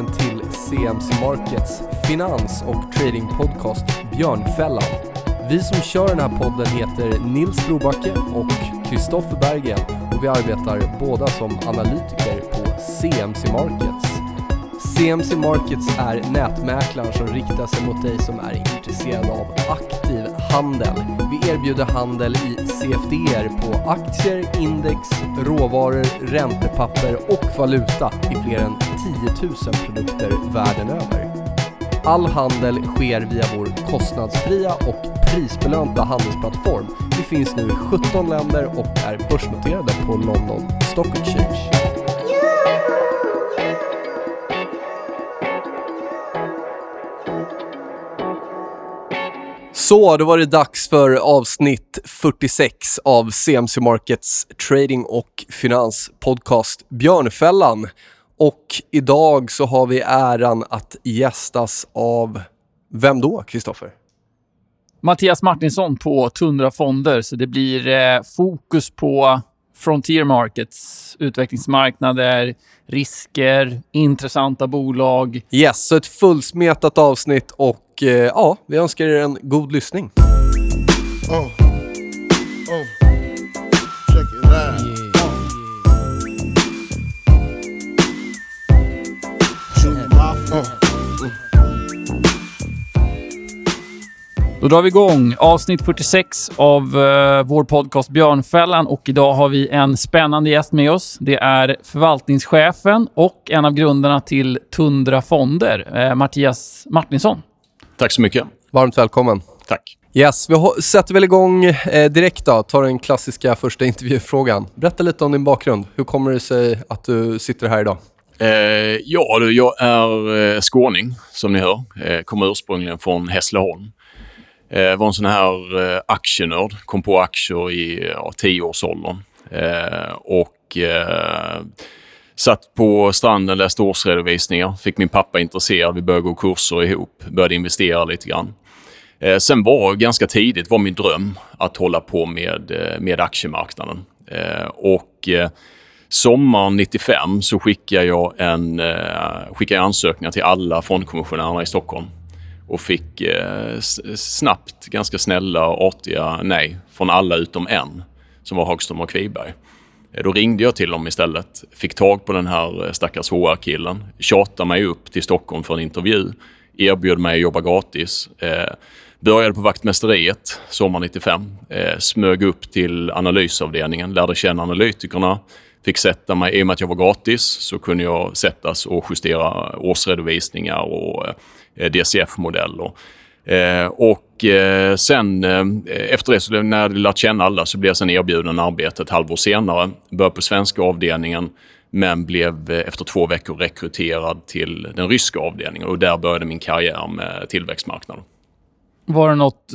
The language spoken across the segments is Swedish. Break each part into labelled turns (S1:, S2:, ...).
S1: välkommen till CMC Markets finans och tradingpodcast Björnfällan. Vi som kör den här podden heter Nils Brobacke och Kristoffer Bergen och vi arbetar båda som analytiker på CMC Markets. CMC Markets är Mäklaren som riktar sig mot dig som är intresserad av aktiv handel. Vi erbjuder handel i CFDR på aktier, index, råvaror, räntepapper och valuta i fler än 10 000 produkter världen över. All handel sker via vår kostnadsfria och prisbelönta handelsplattform. Vi finns nu i 17 länder och är börsnoterade på London Stock Exchange. Så, då var det dags för avsnitt 46 av CMC Markets trading och finanspodcast Björnfällan. Och idag så har vi äran att gästas av, vem då, Kristoffer?
S2: Mattias Martinsson på Tundra Fonder, så det blir eh, fokus på Frontier Markets, utvecklingsmarknader, risker, intressanta bolag.
S1: Yes, så ett fullsmetat avsnitt och eh, ja, vi önskar er en god lyssning.
S3: Oh. Oh. Check it out.
S2: Då drar vi igång avsnitt 46 av eh, vår podcast Björnfällan och idag har vi en spännande gäst med oss. Det är förvaltningschefen och en av grundarna till Tundra Fonder, eh, Mattias Martinsson.
S4: Tack så mycket.
S1: Varmt välkommen.
S4: Tack.
S1: Yes, vi sätter väl igång eh, direkt då. Tar den klassiska första intervjufrågan. Berätta lite om din bakgrund. Hur kommer det sig att du sitter här idag?
S4: Eh, ja, du, jag är eh, skåning, som ni hör. Eh, kommer ursprungligen från Hässleholm. Eh, var en sån här eh, aktienörd. Kom på aktier i ja, tioårsåldern. Eh, och satt på stranden, läste årsredovisningar. Fick min pappa intresserad. Vi började gå kurser ihop. Började investera lite grann. Eh, sen var ganska tidigt var min dröm att hålla på med, eh, med aktiemarknaden. Eh, och eh, sommaren 95 så skickade jag, en, eh, skickade jag ansökningar till alla fondkommissionärerna i Stockholm och fick eh, snabbt ganska snälla och artiga nej från alla utom en som var Hagström och Kviberg. Eh, då ringde jag till dem istället, fick tag på den här eh, stackars HR-killen, tjatade mig upp till Stockholm för en intervju, erbjöd mig att jobba gratis. Eh, började på vaktmästeriet sommar 95, eh, smög upp till analysavdelningen, lärde känna analytikerna, fick sätta mig, i och med att jag var gratis, så kunde jag sättas och justera årsredovisningar och eh, DCF-modeller. Eh, och eh, sen eh, efter det, så när jag hade lärt känna alla, så blev jag sen erbjuden arbete ett halvår senare. Började på svenska avdelningen, men blev eh, efter två veckor rekryterad till den ryska avdelningen. Och där började min karriär med tillväxtmarknaden.
S2: Var det något...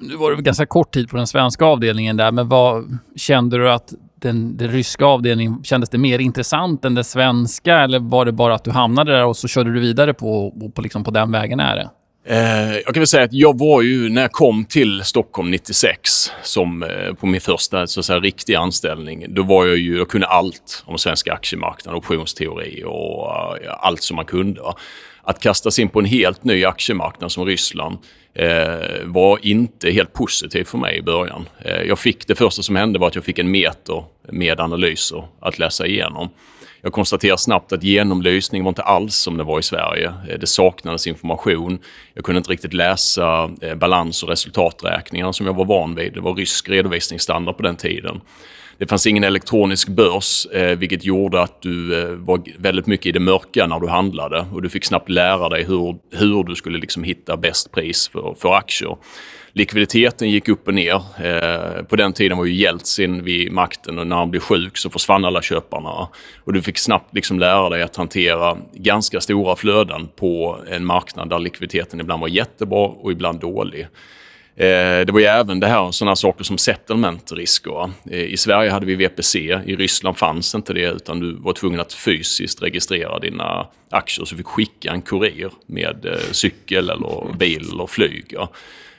S2: Nu var det ganska kort tid på den svenska avdelningen där, men vad kände du att den, den ryska avdelningen, kändes det mer intressant än den svenska eller var det bara att du hamnade där och så körde du vidare på, på, liksom på den vägen är det?
S4: Eh, jag kan väl säga att jag var ju, när jag kom till Stockholm 96, som eh, på min första så att säga, riktiga anställning, då var jag ju, jag kunde allt om svenska aktiemarknaden, optionsteori och eh, allt som man kunde. Va? Att kastas in på en helt ny aktiemarknad som Ryssland eh, var inte helt positivt för mig i början. Eh, jag fick, det första som hände var att jag fick en meter med analyser att läsa igenom. Jag konstaterar snabbt att genomlysning var inte alls som det var i Sverige. Eh, det saknades information. Jag kunde inte riktigt läsa eh, balans och resultaträkningar som jag var van vid. Det var rysk redovisningsstandard på den tiden. Det fanns ingen elektronisk börs, eh, vilket gjorde att du eh, var väldigt mycket i det mörka när du handlade. Och du fick snabbt lära dig hur, hur du skulle liksom hitta bäst pris för, för aktier. Likviditeten gick upp och ner. Eh, på den tiden var ju Jeltsin vid makten och när han blev sjuk så försvann alla köparna. Och du fick snabbt liksom lära dig att hantera ganska stora flöden på en marknad där likviditeten ibland var jättebra och ibland dålig. Eh, det var ju även det här, sådana saker som settlementrisker. va. Eh, I Sverige hade vi VPC, i Ryssland fanns inte det utan du var tvungen att fysiskt registrera dina aktier så du fick skicka en kurir med eh, cykel eller bil eller flyg. Ja.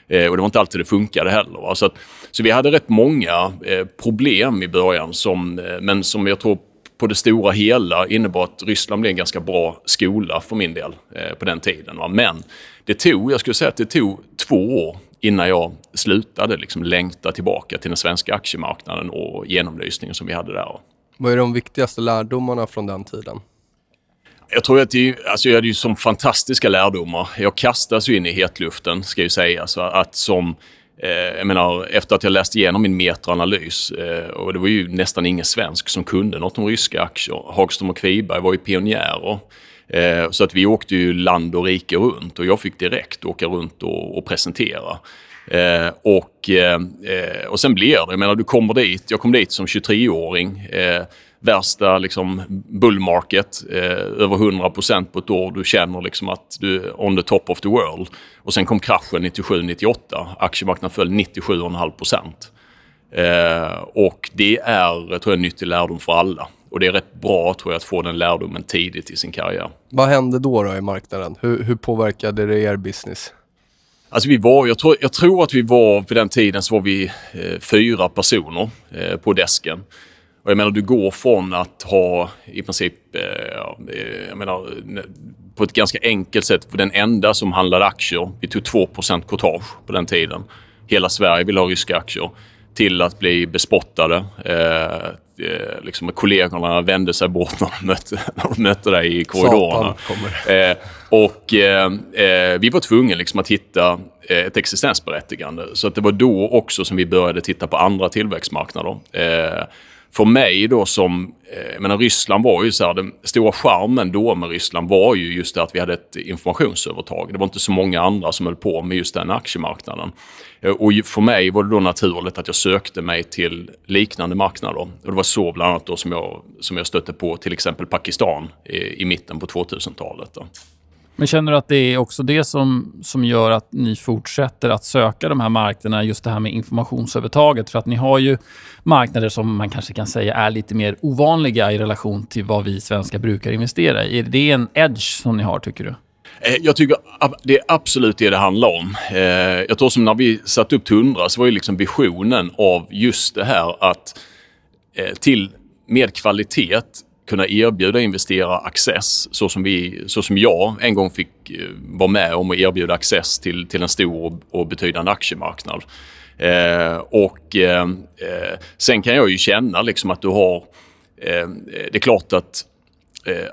S4: Och det var inte alltid det funkade heller. Va? Så, att, så vi hade rätt många problem i början, som, men som jag tror på det stora hela innebar att Ryssland blev en ganska bra skola för min del eh, på den tiden. Va? Men det tog, jag skulle säga att det tog två år innan jag slutade liksom längta tillbaka till den svenska aktiemarknaden och genomlysningen som vi hade där.
S1: Vad är de viktigaste lärdomarna från den tiden?
S4: Jag tror att det, alltså jag hade ju som fantastiska lärdomar. Jag kastas ju in i hetluften, ska jag säga. Så att som, eh, jag menar, efter att jag läst igenom min metaanalys, eh, och det var ju nästan ingen svensk som kunde något om ryska aktier. Hagström och Kviberg var ju pionjärer. Eh, så att vi åkte ju land och rike runt och jag fick direkt åka runt och, och presentera. Eh, och, eh, och sen blir det, jag menar du kommer dit, jag kom dit som 23-åring. Eh, värsta liksom, bullmarket, eh, över 100% på ett år. Du känner liksom att du är on the top of the world. Och sen kom kraschen 97-98. Aktiemarknaden föll 97,5 eh, Och det är, tror jag, en nyttig lärdom för alla. Och det är rätt bra, tror jag, att få den lärdomen tidigt i sin karriär.
S1: Vad hände då, då i marknaden? Hur, hur påverkade det er business?
S4: Alltså vi var, jag tror, jag tror att vi var, på den tiden så var vi eh, fyra personer eh, på desken. Och jag menar, du går från att ha i princip, eh, eh jag menar, på ett ganska enkelt sätt, för den enda som handlade aktier, vi tog 2% cotage på den tiden. Hela Sverige ville ha ryska aktier. Till att bli bespottade. Eh, eh, liksom kollegorna vände sig bort när de mötte, när de mötte dig i korridorerna. Eh, och eh, eh, vi var tvungna liksom att hitta eh, ett existensberättigande. Så att det var då också som vi började titta på andra tillväxtmarknader. Eh, för mig då som, jag menar Ryssland var ju så här, den stora charmen då med Ryssland var ju just det att vi hade ett informationsövertag. Det var inte så många andra som höll på med just den aktiemarknaden. Eh, och för mig var det då naturligt att jag sökte mig till liknande marknader. Och det var så bland annat då som jag, som jag stötte på till exempel Pakistan i, i mitten på 2000-talet.
S2: Men känner du att det är också det som, som gör att ni fortsätter att söka de här marknaderna, just det här med informationsövertaget? För att ni har ju marknader som man kanske kan säga är lite mer ovanliga i relation till vad vi svenskar brukar investera i. Är det en edge som ni har, tycker du?
S4: Eh, jag tycker det är absolut det det handlar om. Eh, jag tror som när vi satte upp Tundra, så var ju liksom visionen av just det här att eh, till med kvalitet kunna erbjuda investerare access så som, vi, så som jag en gång fick vara med om att erbjuda access till, till en stor och betydande aktiemarknad. Eh, och eh, sen kan jag ju känna liksom att du har... Eh, det är klart att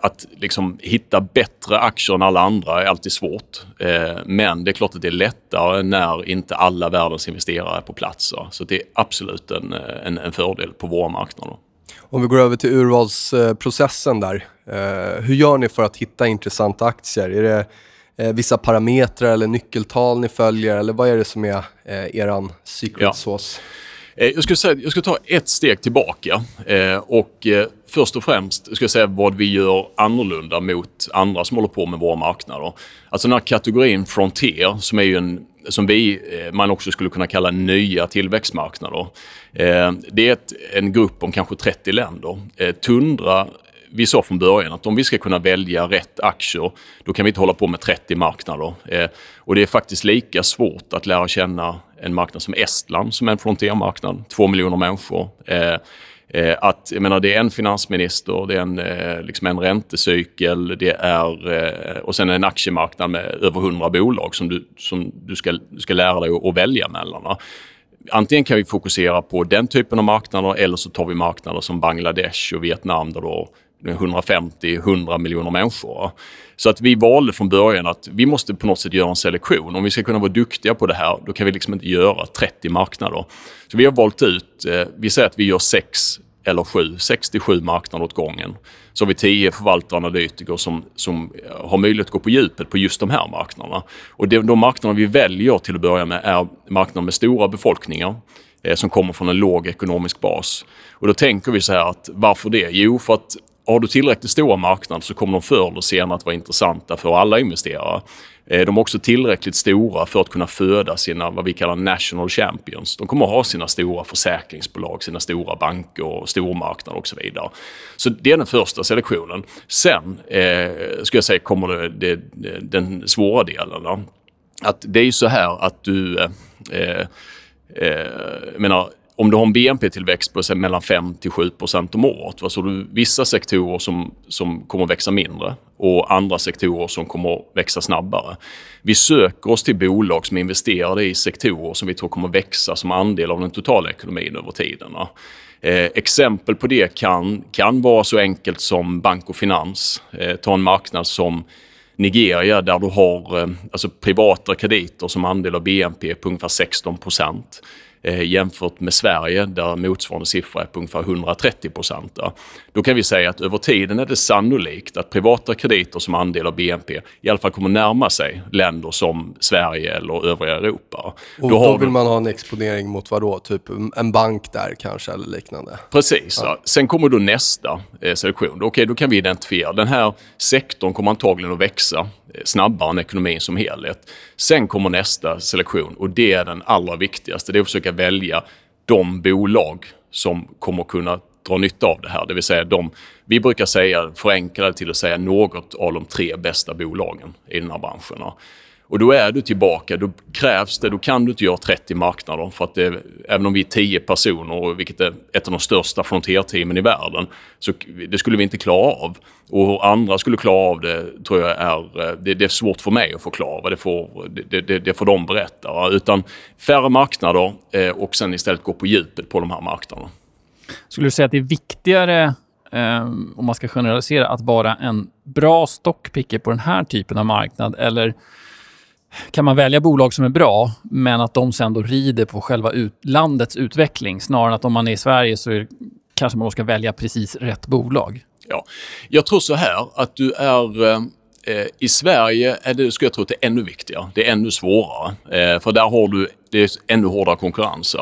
S4: att liksom hitta bättre aktier än alla andra är alltid svårt. Eh, men det är klart att det är lättare när inte alla världens investerare är på plats. Så det är absolut en, en, en fördel på våra marknader.
S1: Om vi går över till urvalsprocessen där. Eh, hur gör ni för att hitta intressanta aktier? Är det vissa parametrar eller nyckeltal ni följer eller vad är det som är er secret ja. sauce?
S4: Eh, jag skulle, säga, jag skulle ta ett steg tillbaka eh, och eh, först och främst ska jag säga vad vi gör annorlunda mot andra som håller på med våra marknader. Alltså den här kategorin Frontier som är ju en som vi, man också skulle kunna kalla nya tillväxtmarknader. Det är ett, en grupp om kanske 30 länder. Tundra vi sa från början att om vi ska kunna välja rätt aktier, då kan vi inte hålla på med 30 marknader. Eh, och det är faktiskt lika svårt att lära känna en marknad som Estland, som är en frontiermarknad, två miljoner människor. Eh, eh, att, jag menar, det är en finansminister, det är en, eh, liksom en räntecykel, det är, eh, och sen en aktiemarknad med över 100 bolag som du, som du, ska, du ska lära dig att välja mellan. Antingen kan vi fokusera på den typen av marknader eller så tar vi marknader som Bangladesh och Vietnam där då 150-100 miljoner människor. Så att vi valde från början att vi måste på något sätt göra en selektion. Om vi ska kunna vara duktiga på det här, då kan vi liksom inte göra 30 marknader. Så vi har valt ut, eh, vi säger att vi gör sex eller sju, 67 marknader åt gången. Så har vi tio förvaltare och analytiker som, som eh, har möjlighet att gå på djupet på just de här marknaderna. Och de, de marknader vi väljer till att börja med är marknader med stora befolkningar eh, som kommer från en låg ekonomisk bas. Och då tänker vi så här att varför det? Jo, för att har du tillräckligt stora marknader så kommer de förr eller senare att vara intressanta för alla investerare. Eh, de är också tillräckligt stora för att kunna föda sina, vad vi kallar national champions. De kommer att ha sina stora försäkringsbolag, sina stora banker och stormarknader och så vidare. Så det är den första selektionen. Sen, eh, ska jag säga, kommer det, det, den svåra delen. Då. Att det är ju så här att du, eh, eh, menar, om du har en BNP-tillväxt på mellan 5 till 7 procent om året, va, så har du vissa sektorer som, som kommer att växa mindre och andra sektorer som kommer att växa snabbare. Vi söker oss till bolag som investerar i sektorer som vi tror kommer att växa som andel av den totala ekonomin över tiden. Eh, exempel på det kan, kan vara så enkelt som bank och finans. Eh, ta en marknad som Nigeria där du har eh, alltså privata krediter som andel av BNP på ungefär 16 procent eh, jämfört med Sverige där motsvarande siffra är på ungefär 130 procent. Då. då kan vi säga att över tiden är det sannolikt att privata krediter som andel av BNP i alla fall kommer närma sig länder som Sverige eller övriga Europa.
S1: Och då, vill man ha en exponering mot vad då? Typ en bank där kanske eller liknande?
S4: Precis. Ja. Sen kommer då nästa eh, selektion. Okej, då kan vi identifiera den här sektorn kommer antagligen att växa snabbare än ekonomin som helhet. Sen kommer nästa selektion och det är den allra viktigaste. Det är att försöka välja de bolag som kommer kunna dra nytta av det här. Det vill säga de, vi brukar säga, förenkla det till att säga något av de tre bästa bolagen i den här branschen. Och då är du tillbaka, då krävs det, då kan du inte göra 30 marknader för att det, även om vi är 10 personer, vilket är ett av de största frontierteamen i världen, så det skulle vi inte klara av. Och hur andra skulle klara av det tror jag är, eh, det, det är svårt för mig att förklara, det får, det, det, det får de berätta. Utan färre marknader eh, och sen istället gå på djupet på de här marknaderna.
S2: Skulle du säga att det är viktigare, eh, om man ska generalisera, att vara en bra stockpicker på den här typen av marknad eller kan man välja bolag som är bra, men att de sen då rider på själva ut, landets utveckling snarare än att om man är i Sverige så är, kanske man ska välja precis rätt bolag?
S4: Ja, jag tror så här att du är eh, i Sverige är det, skulle jag tro att det är ännu viktigare. Det är ännu svårare. Eh, för där har du det är ännu hårdare konkurrens.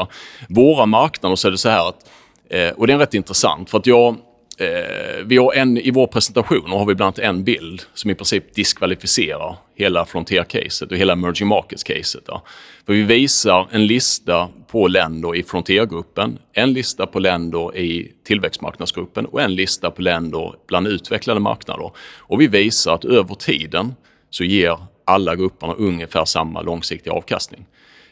S4: Våra marknader så är det så här att, eh, och det är rätt intressant för att jag Eh, vi har en, I vår presentation har vi bland annat en bild som i princip diskvalificerar hela Frontier-caset och hela Emerging Markets-caset. För vi visar en lista på länder i Frontier-gruppen, en lista på länder i tillväxtmarknadsgruppen och en lista på länder bland utvecklade marknader. Och vi visar att över tiden så ger alla grupperna ungefär samma långsiktiga avkastning.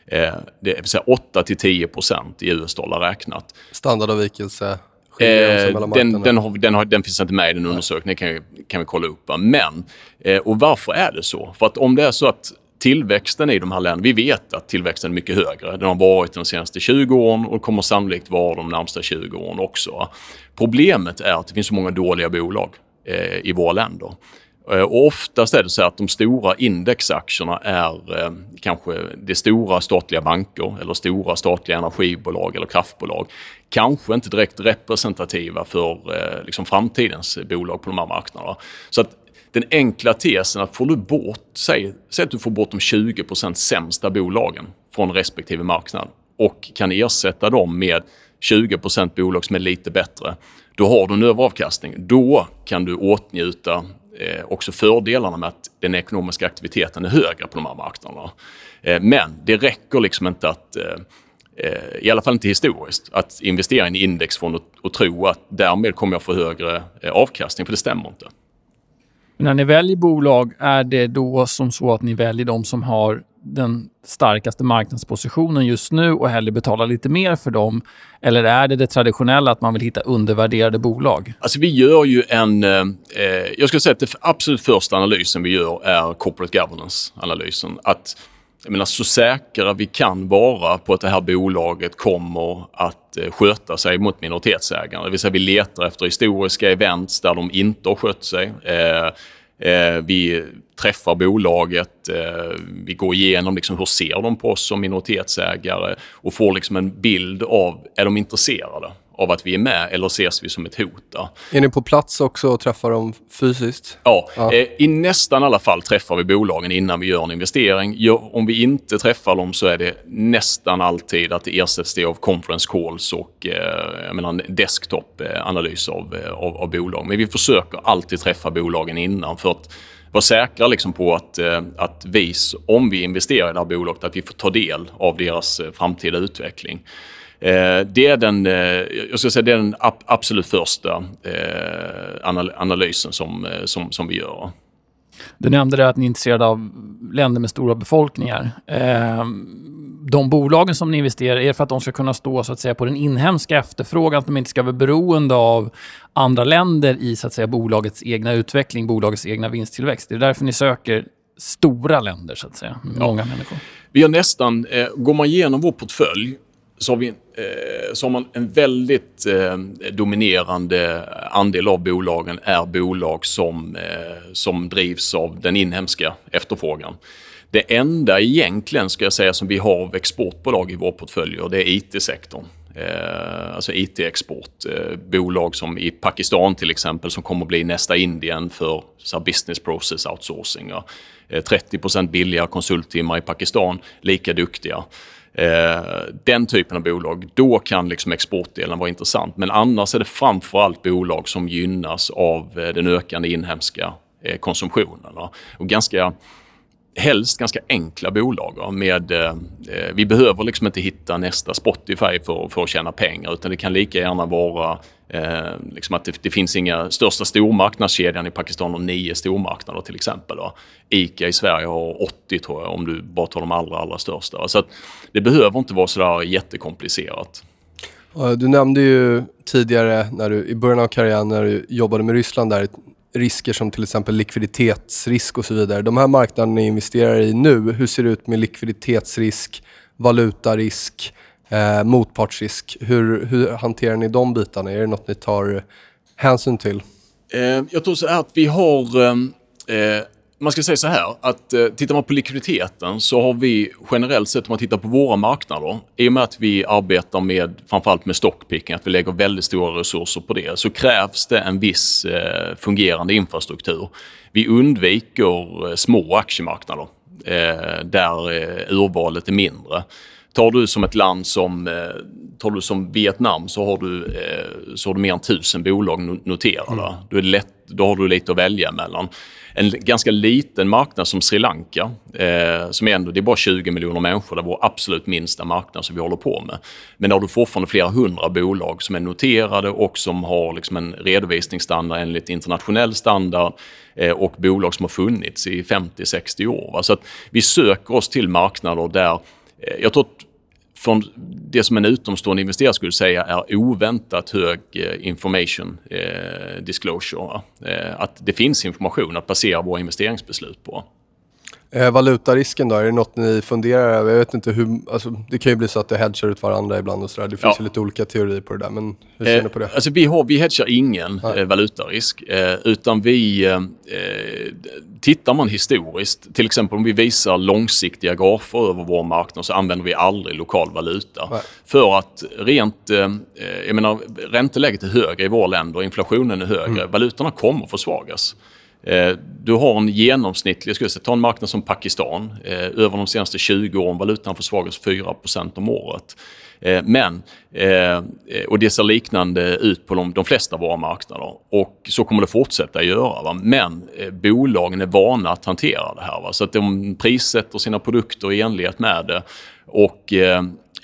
S4: Eh, det vill säga 8 till 10 procent i US-dollar räknat.
S1: Standardavvikelse?
S4: Eh, den, den, har, den, har, den, finns inte med i den undersökningen, kan, kan vi kolla upp. Men, eh, och varför är det så? För att om det är så att tillväxten i de här länderna, vi vet att tillväxten är mycket högre. Den har varit de senaste 20 åren och kommer sannolikt vara de närmsta 20 åren också. Problemet är att det finns så många dåliga bolag eh, i våra länder. Eh, och oftast är det så att de stora indexaktierna är eh, kanske det stora statliga banker eller stora statliga energibolag eller kraftbolag. Kanske inte direkt representativa för eh, liksom framtidens bolag på de här marknaderna. Så att den enkla tesen att får du bort, säg, säg att du får bort de 20% sämsta bolagen från respektive marknad och kan ersätta dem med 20% bolag som är lite bättre. Då har du en överavkastning. Då kan du åtnjuta eh, också fördelarna med att den ekonomiska aktiviteten är högre på de här marknaderna. Eh, men det räcker liksom inte att eh i alla fall inte historiskt, att investera i en indexfond och, och tro att därmed kommer jag få högre eh, avkastning, för det stämmer inte.
S2: När ni väljer bolag, är det då som så att ni väljer de som har den starkaste marknadspositionen just nu och hellre betala lite mer för dem? Eller är det det traditionella att man vill hitta undervärderade bolag?
S4: Alltså vi gör ju en... Eh, jag skulle säga att det absolut första analysen vi gör är corporate governance-analysen. Att jag menar, så säkra vi kan vara på att det här bolaget kommer att eh, sköta sig mot minoritetsägarna. Det vill säga vi letar efter historiska events där de inte har skött sig. Eh, Eh, vi träffar bolaget, eh, vi går igenom liksom hur ser de på oss som minoritetsägare och får liksom en bild av, är de intresserade? Av att vi är med eller ses vi som ett hot? Då?
S1: Är ni på plats också och träffar dem fysiskt?
S4: Ja, ja. Eh, i nästan alla fall träffar vi bolagen innan vi gör en investering. Om vi inte träffar dem så är det nästan alltid att det ersätts det av conference calls och eh, menar, desktop-analys av, eh, av, av bolag. Men vi försöker alltid träffa bolagen innan för att vara säkra liksom på att, att vi, om vi investerar i det här bolaget, att vi får ta del av deras framtida utveckling. Eh, det är den, eh, jag ska säga, det är den absolut första eh, analysen som, som, som vi gör.
S2: Du nämnde det att ni är intresserade av länder med stora befolkningar. De bolagen som ni investerar i, är det för att de ska kunna stå så att säga, på den inhemska efterfrågan, att de inte ska vara beroende av andra länder i så att säga, bolagets egna utveckling, bolagets egna vinsttillväxt. Det är därför ni söker stora länder, så att säga, med många människor.
S4: Vi har nästan, går man igenom vår portfölj så har, vi, eh, så har man en väldigt eh, dominerande andel av bolagen är bolag som, eh, som drivs av den inhemska efterfrågan. Det enda egentligen ska jag säga som vi har av exportbolag i vår portfölj det är IT-sektorn. Eh, alltså IT-export. Eh, bolag som i Pakistan till exempel som kommer att bli nästa Indien för så business process outsourcing. Ja. Eh, 30% billigare konsulttimmar i Pakistan, lika duktiga. Eh, den typen av bolag, då kan liksom exportdelen vara intressant. Men annars är det framförallt bolag som gynnas av eh, den ökande inhemska eh, konsumtionen. Och ganska helst ganska enkla bolag. Med, eh, eh, vi behöver liksom inte hitta nästa Spotify för, för att tjäna pengar utan det kan lika gärna vara eh, liksom att det, det, finns inga största stormarknadskedjan i Pakistan har nio stormarknader till exempel. Då. Ica i Sverige har 80 tror jag om du bara tar de allra, allra största. Så det behöver inte vara sådär jättekomplicerat.
S1: Du nämnde ju tidigare när du, i början av karriären när du jobbade med Ryssland där risker som till exempel likviditetsrisk och så vidare. De här marknaderna ni investerar i nu, hur ser det ut med likviditetsrisk, valutarisk, eh, motpartsrisk? Hur, hur hanterar ni de bitarna? Är det något ni tar hänsyn till?
S4: Eh, jag tror så att vi har eh, eh man ska säga så här att eh, tittar man på likviditeten så har vi generellt sett om man tittar på våra marknader, i och med att vi arbetar med framförallt med stockpicking, att vi lägger väldigt stora resurser på det, så krävs det en viss eh, fungerande infrastruktur. Vi undviker eh, små aktiemarknader eh, där eh, urvalet är mindre. Tar du som ett land som, eh, tar du som Vietnam så har du, eh, så har du mer än tusen bolag noterade. Mm. Då, är lätt, då har du lite att välja mellan en ganska liten marknad som Sri Lanka, eh, som ändå, det är bara 20 miljoner människor, det är vår absolut minsta marknad som vi håller på med. Men där har du fortfarande flera hundra bolag som är noterade och som har liksom en redovisningsstandard enligt internationell standard eh, och bolag som har funnits i 50-60 år. Va? Så att vi söker oss till marknader där eh, jag tror att från det som en utomstående investerare skulle säga är oväntat hög eh, information eh, disclosure. Eh, att det finns information att basera våra investeringsbeslut på.
S1: Eh, valutarisken då, är det något ni funderar över? Jag vet inte hur, alltså, det kan ju bli så att det hedgar ut varandra ibland och sådär. Det finns ja. ju lite olika teorier på det där, men hur ser eh, ni på det?
S4: Alltså vi, har, vi hedgar ingen eh, valutarisk, eh, utan vi eh, tittar man historiskt, till exempel om vi visar långsiktiga grafer över vår marknad så använder vi aldrig lokal valuta. Nej. För att rent, eh, jag menar ränteläget är högre i våra länder, inflationen är högre, mm. valutorna kommer försvagas. Eh, du har en genomsnittlig, jag skulle säga, ta en marknad som Pakistan. Eh, över de senaste 20 åren valutan försvagas 4% om året. Eh, men, och det ser liknande ut på de, de flesta av våra marknader. Och så kommer det fortsätta göra. Va? Men bolagen är vana att hantera det här. Va? Så att de prissätter sina produkter i enlighet med det. Och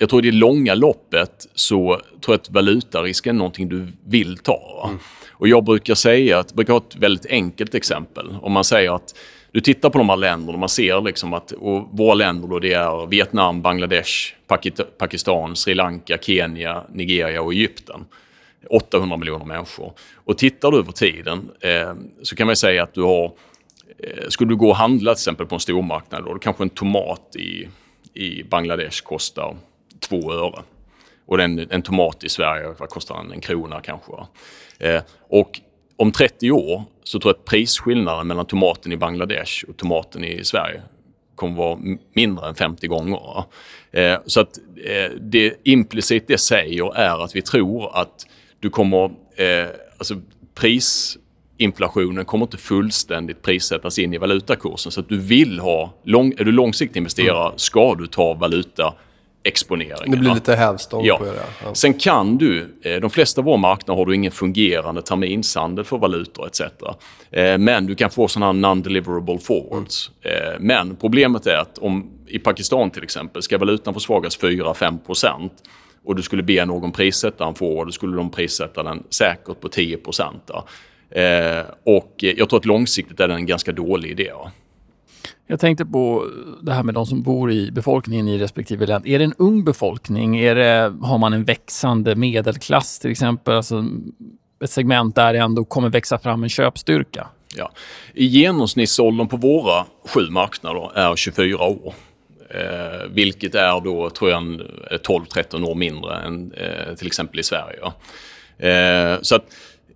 S4: jag tror i det långa loppet så tror jag att valutarisken är någonting du vill ta. Mm. Och jag brukar säga att, brukar ha ett väldigt enkelt exempel. Om man säger att du tittar på de här länderna och man ser liksom att och våra länder då det är Vietnam, Bangladesh, Pakistan, Sri Lanka, Kenya, Nigeria och Egypten. 800 miljoner människor. Och tittar du över tiden eh, så kan man säga att du har eh, Skulle du gå och handla till exempel på en stormarknad då, då kanske en tomat i, i Bangladesh kostar två öre. Och en, en tomat i Sverige vad kostar den? En krona kanske. Eh, och om 30 år så tror jag att prisskillnaden mellan tomaten i Bangladesh och tomaten i Sverige kommer vara mindre än 50 gånger. Eh, så att eh, det implicit det säger är att vi tror att du kommer, eh, alltså prisinflationen kommer inte fullständigt prissättas in i valutakursen. Så att du vill ha, lång, är du långsiktig investerare mm. ska du ta valuta exponeringen.
S1: Det blir lite hävstång
S4: ja.
S1: på det.
S4: Ja. Sen kan du, eh, de flesta av våra marknader har du ingen fungerande terminshandel för valutor etc. Eh, men du kan få sådana här non-deliverable forwards. Mm. Men problemet är att om i Pakistan till exempel ska valutan försvagas 4-5% och du skulle be någon prissätta en forward, då skulle de prissätta den säkert på 10 Eh, och jag tror att långsiktigt är det en ganska dålig idé.
S2: Jag tänkte på det här med de som bor i befolkningen i respektive land. Är det en ung befolkning? Är det, har man en växande medelklass till exempel? Alltså ett segment där det ändå kommer växa fram en köpstyrka?
S4: Ja. I genomsnittsåldern på våra sju marknader är 24 år. Eh, vilket är då, tror jag, 12-13 eh, år mindre än eh, till exempel i Sverige. Eh, så att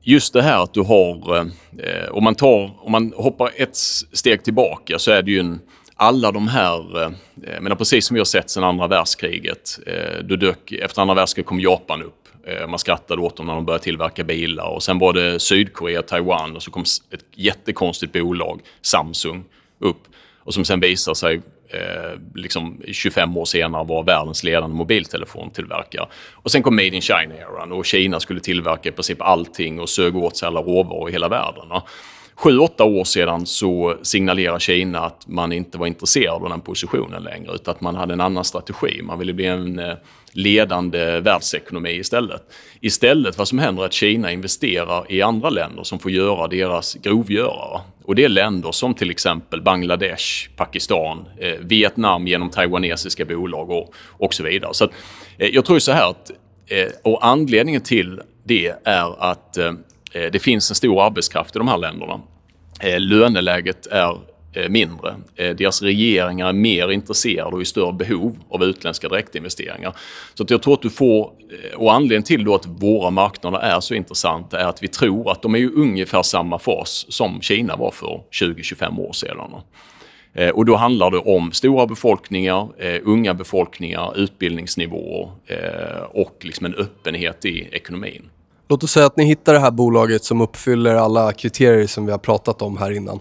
S4: just det här att du har, eh, om, man tar, om man hoppar ett steg tillbaka så är det ju en, alla de här, eh, menar precis som vi har sett sedan andra världskriget. Eh, du dök, efter andra världskriget kom Japan upp. Eh, man skrattade åt dem när de började tillverka bilar. Och sen var det Sydkorea, Taiwan och så kom ett jättekonstigt bolag, Samsung, upp. Och som sen visar sig eh, liksom 25 år senare var världens ledande mobiltelefontillverkare. Och sen kom Made in China-eran och Kina skulle tillverka i princip allting och sög åt sig alla råvaror i hela världen. Sju, åtta år sedan så signalerade Kina att man inte var intresserad av den positionen längre utan att man hade en annan strategi. Man ville bli en eh, ledande världsekonomi istället. Istället vad som händer är att Kina investerar i andra länder som får göra deras grovgörare. Och det är länder som till exempel Bangladesh, Pakistan, eh, Vietnam genom taiwanesiska bolag och, och så vidare. Så att, eh, jag tror så här att, eh, och anledningen till det är att eh, eh, det finns en stor arbetskraft i de här länderna. Eh, löneläget är Eh, mindre. Eh, deras regeringar är mer intresserade och i större behov av utländska direktinvesteringar. Så att jag tror att du får, eh, och anledningen till då att våra marknader är så intressanta är att vi tror att de är i ungefär samma fas som Kina var för 20-25 år sedan. Och då handlar det om stora befolkningar, unga befolkningar, utbildningsnivåer och liksom en öppenhet i ekonomin.
S1: Låt oss säga att ni hittar det här bolaget som uppfyller alla kriterier som vi har pratat om här innan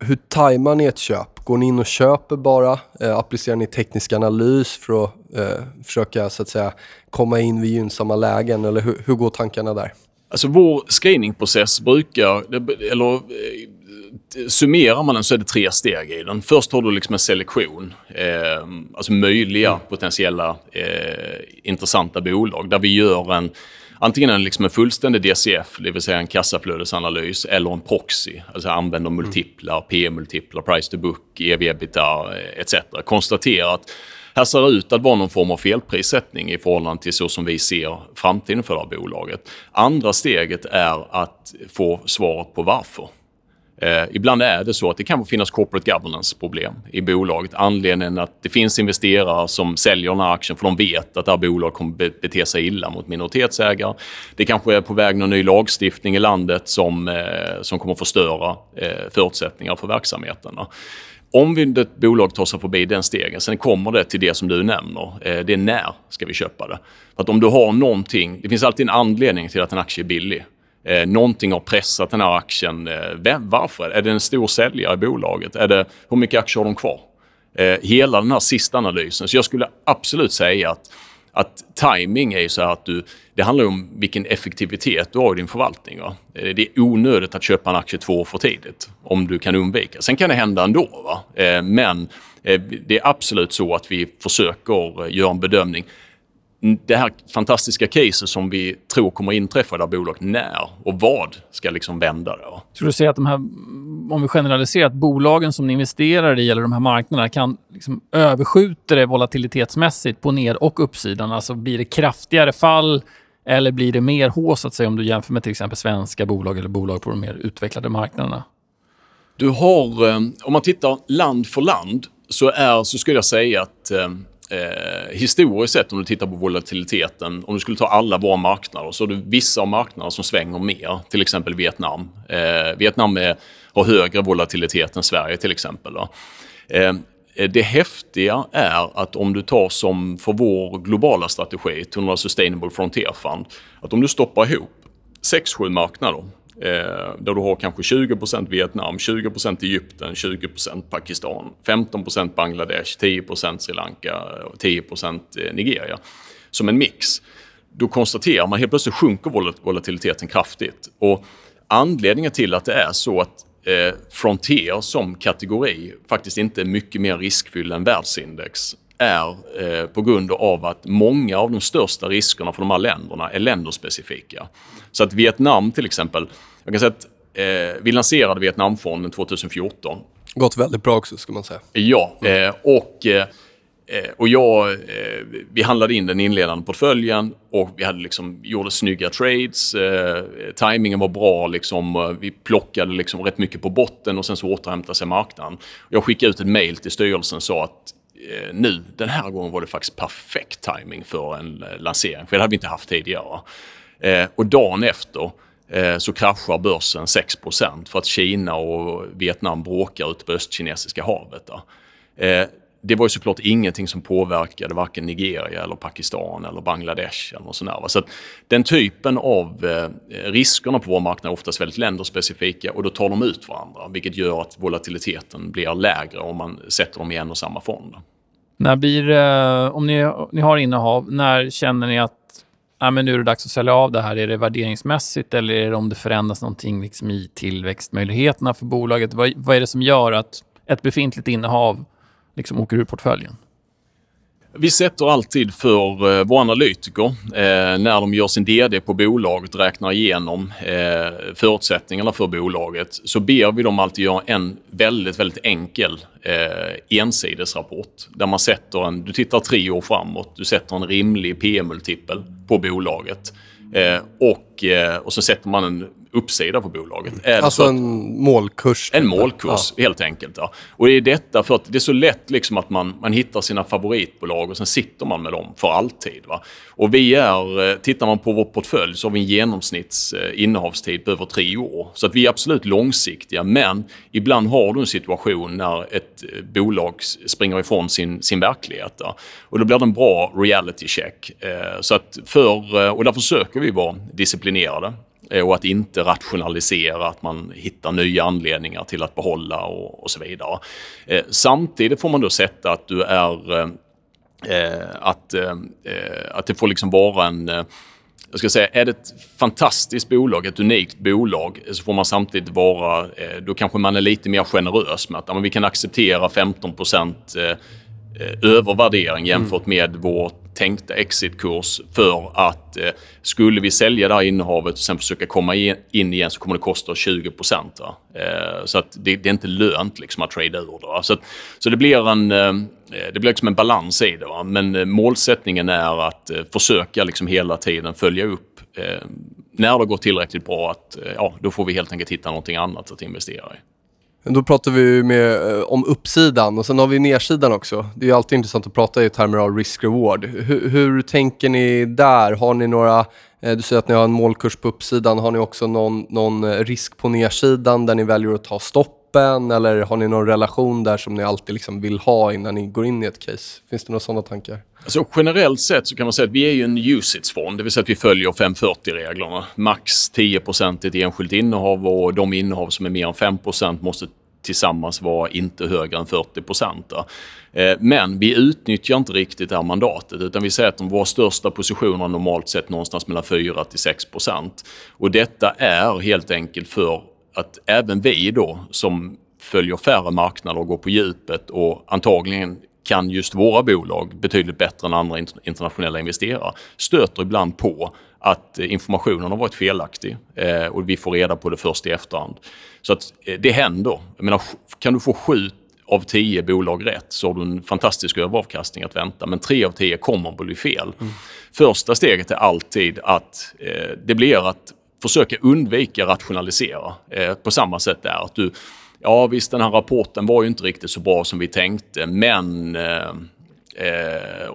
S1: hur tajmar ni ett köp? Går ni in och köper bara? Eh, applicerar ni teknisk analys för att eh, försöka så att säga, komma in vid gynnsamma lägen? Eller hur, hur går tankarna där?
S4: Alltså vår screeningprocess brukar, eller eh, summerar man den så är det tre steg i den. Först har du liksom en selektion, eh, alltså möjliga mm. potentiella eh, intressanta bolag där vi gör en antingen en, liksom en fullständig DCF, det vill säga en kassaflödesanalys, eller en proxy, alltså använder multiplar, P-multiplar, price to book, ev-ebita etc. Konstaterar att här ser det ut att vara någon form av felprissättning i förhållande till så som vi ser framtiden för det här bolaget. Andra steget är att få svaret på varför. Eh, ibland är det så att det kan finnas corporate governance-problem i bolaget. Anledningen att det finns investerare som säljer den här aktien för de vet att det här bolaget kommer bete sig illa mot minoritetsägare. Det kanske är på väg någon ny lagstiftning i landet som, eh, som kommer förstöra eh, förutsättningar för verksamheterna. Om vi, ett bolag tar sig förbi den stegen, sen kommer det till det som du nämner. Eh, det är när ska vi köpa det? För att om du har någonting, det finns alltid en anledning till att en aktie är billig. Eh, någonting har pressat den här aktien. Eh, vem, varför? Är det en stor säljare i bolaget? Är det, hur mycket aktier har de kvar? Eh, hela den här sista analysen. Så jag skulle absolut säga att, att timing är så här att du, det handlar om vilken effektivitet du har i din förvaltning. Va? Eh, det är onödigt att köpa en aktie två år för tidigt om du kan undvika. Sen kan det hända ändå. Va? Eh, men eh, det är absolut så att vi försöker eh, göra en bedömning det här fantastiska caset som vi tror kommer inträffa här bolaget, när och vad ska liksom vända då?
S2: Tror du säger att de här, om vi generaliserar, att bolagen som ni investerar i eller de här marknaderna kan liksom överskjuta det volatilitetsmässigt på ner och uppsidan? Alltså blir det kraftigare fall eller blir det mer H så att säga om du jämför med till exempel svenska bolag eller bolag på de mer utvecklade marknaderna?
S4: Du har, eh, om man tittar land för land, så, är, så skulle jag säga att eh, historiskt sett om du tittar på volatiliteten, om du skulle ta alla våra marknader så har du vissa marknader som svänger mer, till exempel Vietnam. Eh, Vietnam är, har högre volatilitet än Sverige till exempel. Eh, det häftiga är att om du tar som för vår globala strategi, Tunra Sustainable Frontier Fund, att om du stoppar ihop 6-7 marknader Eh, där du har kanske 20% Vietnam, 20% Egypten, 20% Pakistan, 15% Bangladesh, 10% Sri Lanka och 10 eh, Nigeria. Som en mix. Då konstaterar man helt plötsligt sjunker volatiliteten kraftigt. Och anledningen till att det är så att eh, Frontier som kategori faktiskt inte är mycket mer riskfylld än världsindex är eh, på grund av att många av de största riskerna för de här länderna är länderspecifika. Så att Vietnam till exempel, jag kan säga att eh, vi lanserade Vietnamfonden 2014
S1: Gått väldigt bra också, ska man säga.
S4: Ja, eh, och, eh, eh, och jag, eh, vi handlade in den inledande portföljen och vi hade liksom, gjorde snygga trades. Eh, timingen var bra. Liksom, vi plockade liksom rätt mycket på botten och sen så återhämtade sig marknaden. Jag skickade ut ett mail till styrelsen och sa att Eh, nu, den här gången var det faktiskt perfekt timing för en eh, lansering. För det hade vi inte haft tidigare. Eh, och dagen efter eh, så kraschar börsen 6% för att Kina och Vietnam bråkar ute på östkinesiska havet. Det var ju såklart ingenting som påverkade varken Nigeria, eller Pakistan eller Bangladesh. eller något sånt där. Så att den typen av eh, riskerna på vår marknad är oftast väldigt länderspecifika och då tar de ut varandra, vilket gör att volatiliteten blir lägre om man sätter dem i en och samma fond.
S2: När blir det, om ni, ni har innehav, när känner ni att ja, men nu är det dags att sälja av det här? Är det värderingsmässigt eller är det om det förändras någonting liksom i tillväxtmöjligheterna för bolaget? Vad, vad är det som gör att ett befintligt innehav liksom åker ur portföljen?
S4: Vi sätter alltid för eh, våra analytiker, eh, när de gör sin DD på bolaget och räknar igenom eh, förutsättningarna för bolaget, så ber vi dem alltid göra en väldigt, väldigt enkel eh, ensidesrapport. Där man sätter en, du tittar tre år framåt, du sätter en rimlig PM-multipel på bolaget. Eh, och, eh, och så sätter man en uppsida på bolaget. Så
S1: Alltså
S4: att-
S1: en målkurs.
S4: en
S1: typ.
S4: målkurs, helt enkelt. Ja. Och det är detta för att det är så lätt liksom att man, man hittar sina favoritbolag och sen sitter man med dem för alltid. Va? Och vi är, eh, tittar man på vår portfölj så har vi en genomsnitts eh, på över tre år. Så att vi är absolut långsiktiga, men ibland har du en situation när ett bolag springer ifrån sin, sin verklighet. Ja. Och då blir det en bra reality check. Så att för, och där försöker vi vara disciplinerade disciplinerade eh, och att inte rationalisera, att man hittar nya anledningar till att behålla och, och så vidare. Eh, samtidigt får man då sätta att du är eh, eh att, eh, eh, att det får liksom vara en eh, jag ska säga, är det ett fantastiskt bolag, ett unikt bolag, så får man samtidigt vara, eh, då kanske man är lite mer generös med att ja, men vi kan acceptera 15 procent eh, övervärdering jämfört med vårt tänkta exitkurs för att eh, skulle vi sälja det här innehavet och sen försöka komma in, igen så kommer det kosta oss 20 procent. Eh, så att det, det är inte lönt liksom, att trada ur det. Va? Så, att, så det blir en, eh, det blir liksom en balans i det. Va? Men eh, målsättningen är att eh, försöka liksom hela tiden följa upp eh, när det går tillräckligt bra att eh, ja, då får vi helt enkelt hitta någonting annat att investera i.
S1: Då pratar vi ju med, eh, om uppsidan och sen har vi nedsidan också. Det är ju alltid intressant att prata i termer av risk-reward. Hur, hur tänker ni där? Har ni några, eh, du säger att ni har en målkurs på uppsidan. Har ni också någon, någon eh, risk på nedsidan där ni väljer att ta stoppen? Eller har ni någon relation där som ni alltid liksom vill ha innan ni går in i ett case? Finns det några sådana tankar?
S4: Alltså, generellt sett så kan man säga att vi är ju en usage-fond, det vill säga att vi följer 540-reglerna. Max 10 i ett enskilt innehav och de innehav som är mer än 5% måste tillsammans vara inte högre än 40 Eh, Men vi utnyttjar inte riktigt det här mandatet utan vi säger att de våra största positioner är normalt sett någonstans mellan 4 till 6 Och detta är helt enkelt för att även vi då som följer färre marknader och går på djupet och antagligen kan just våra bolag betydligt bättre än andra int- internationella investerare stöter ibland på att eh, informationen har varit felaktig eh, och vi får reda på det först i efterhand. Så att eh, det händer. Jag menar, kan du få sju av tio bolag rätt så har du en fantastisk överavkastning att vänta. Men tre av tio kommer att bli fel. Första steget är alltid att eh, det blir att försöka undvika rationalisera. På samma sätt där. Att du, ja visst den här rapporten var ju inte riktigt så bra som vi tänkte men eh, eh,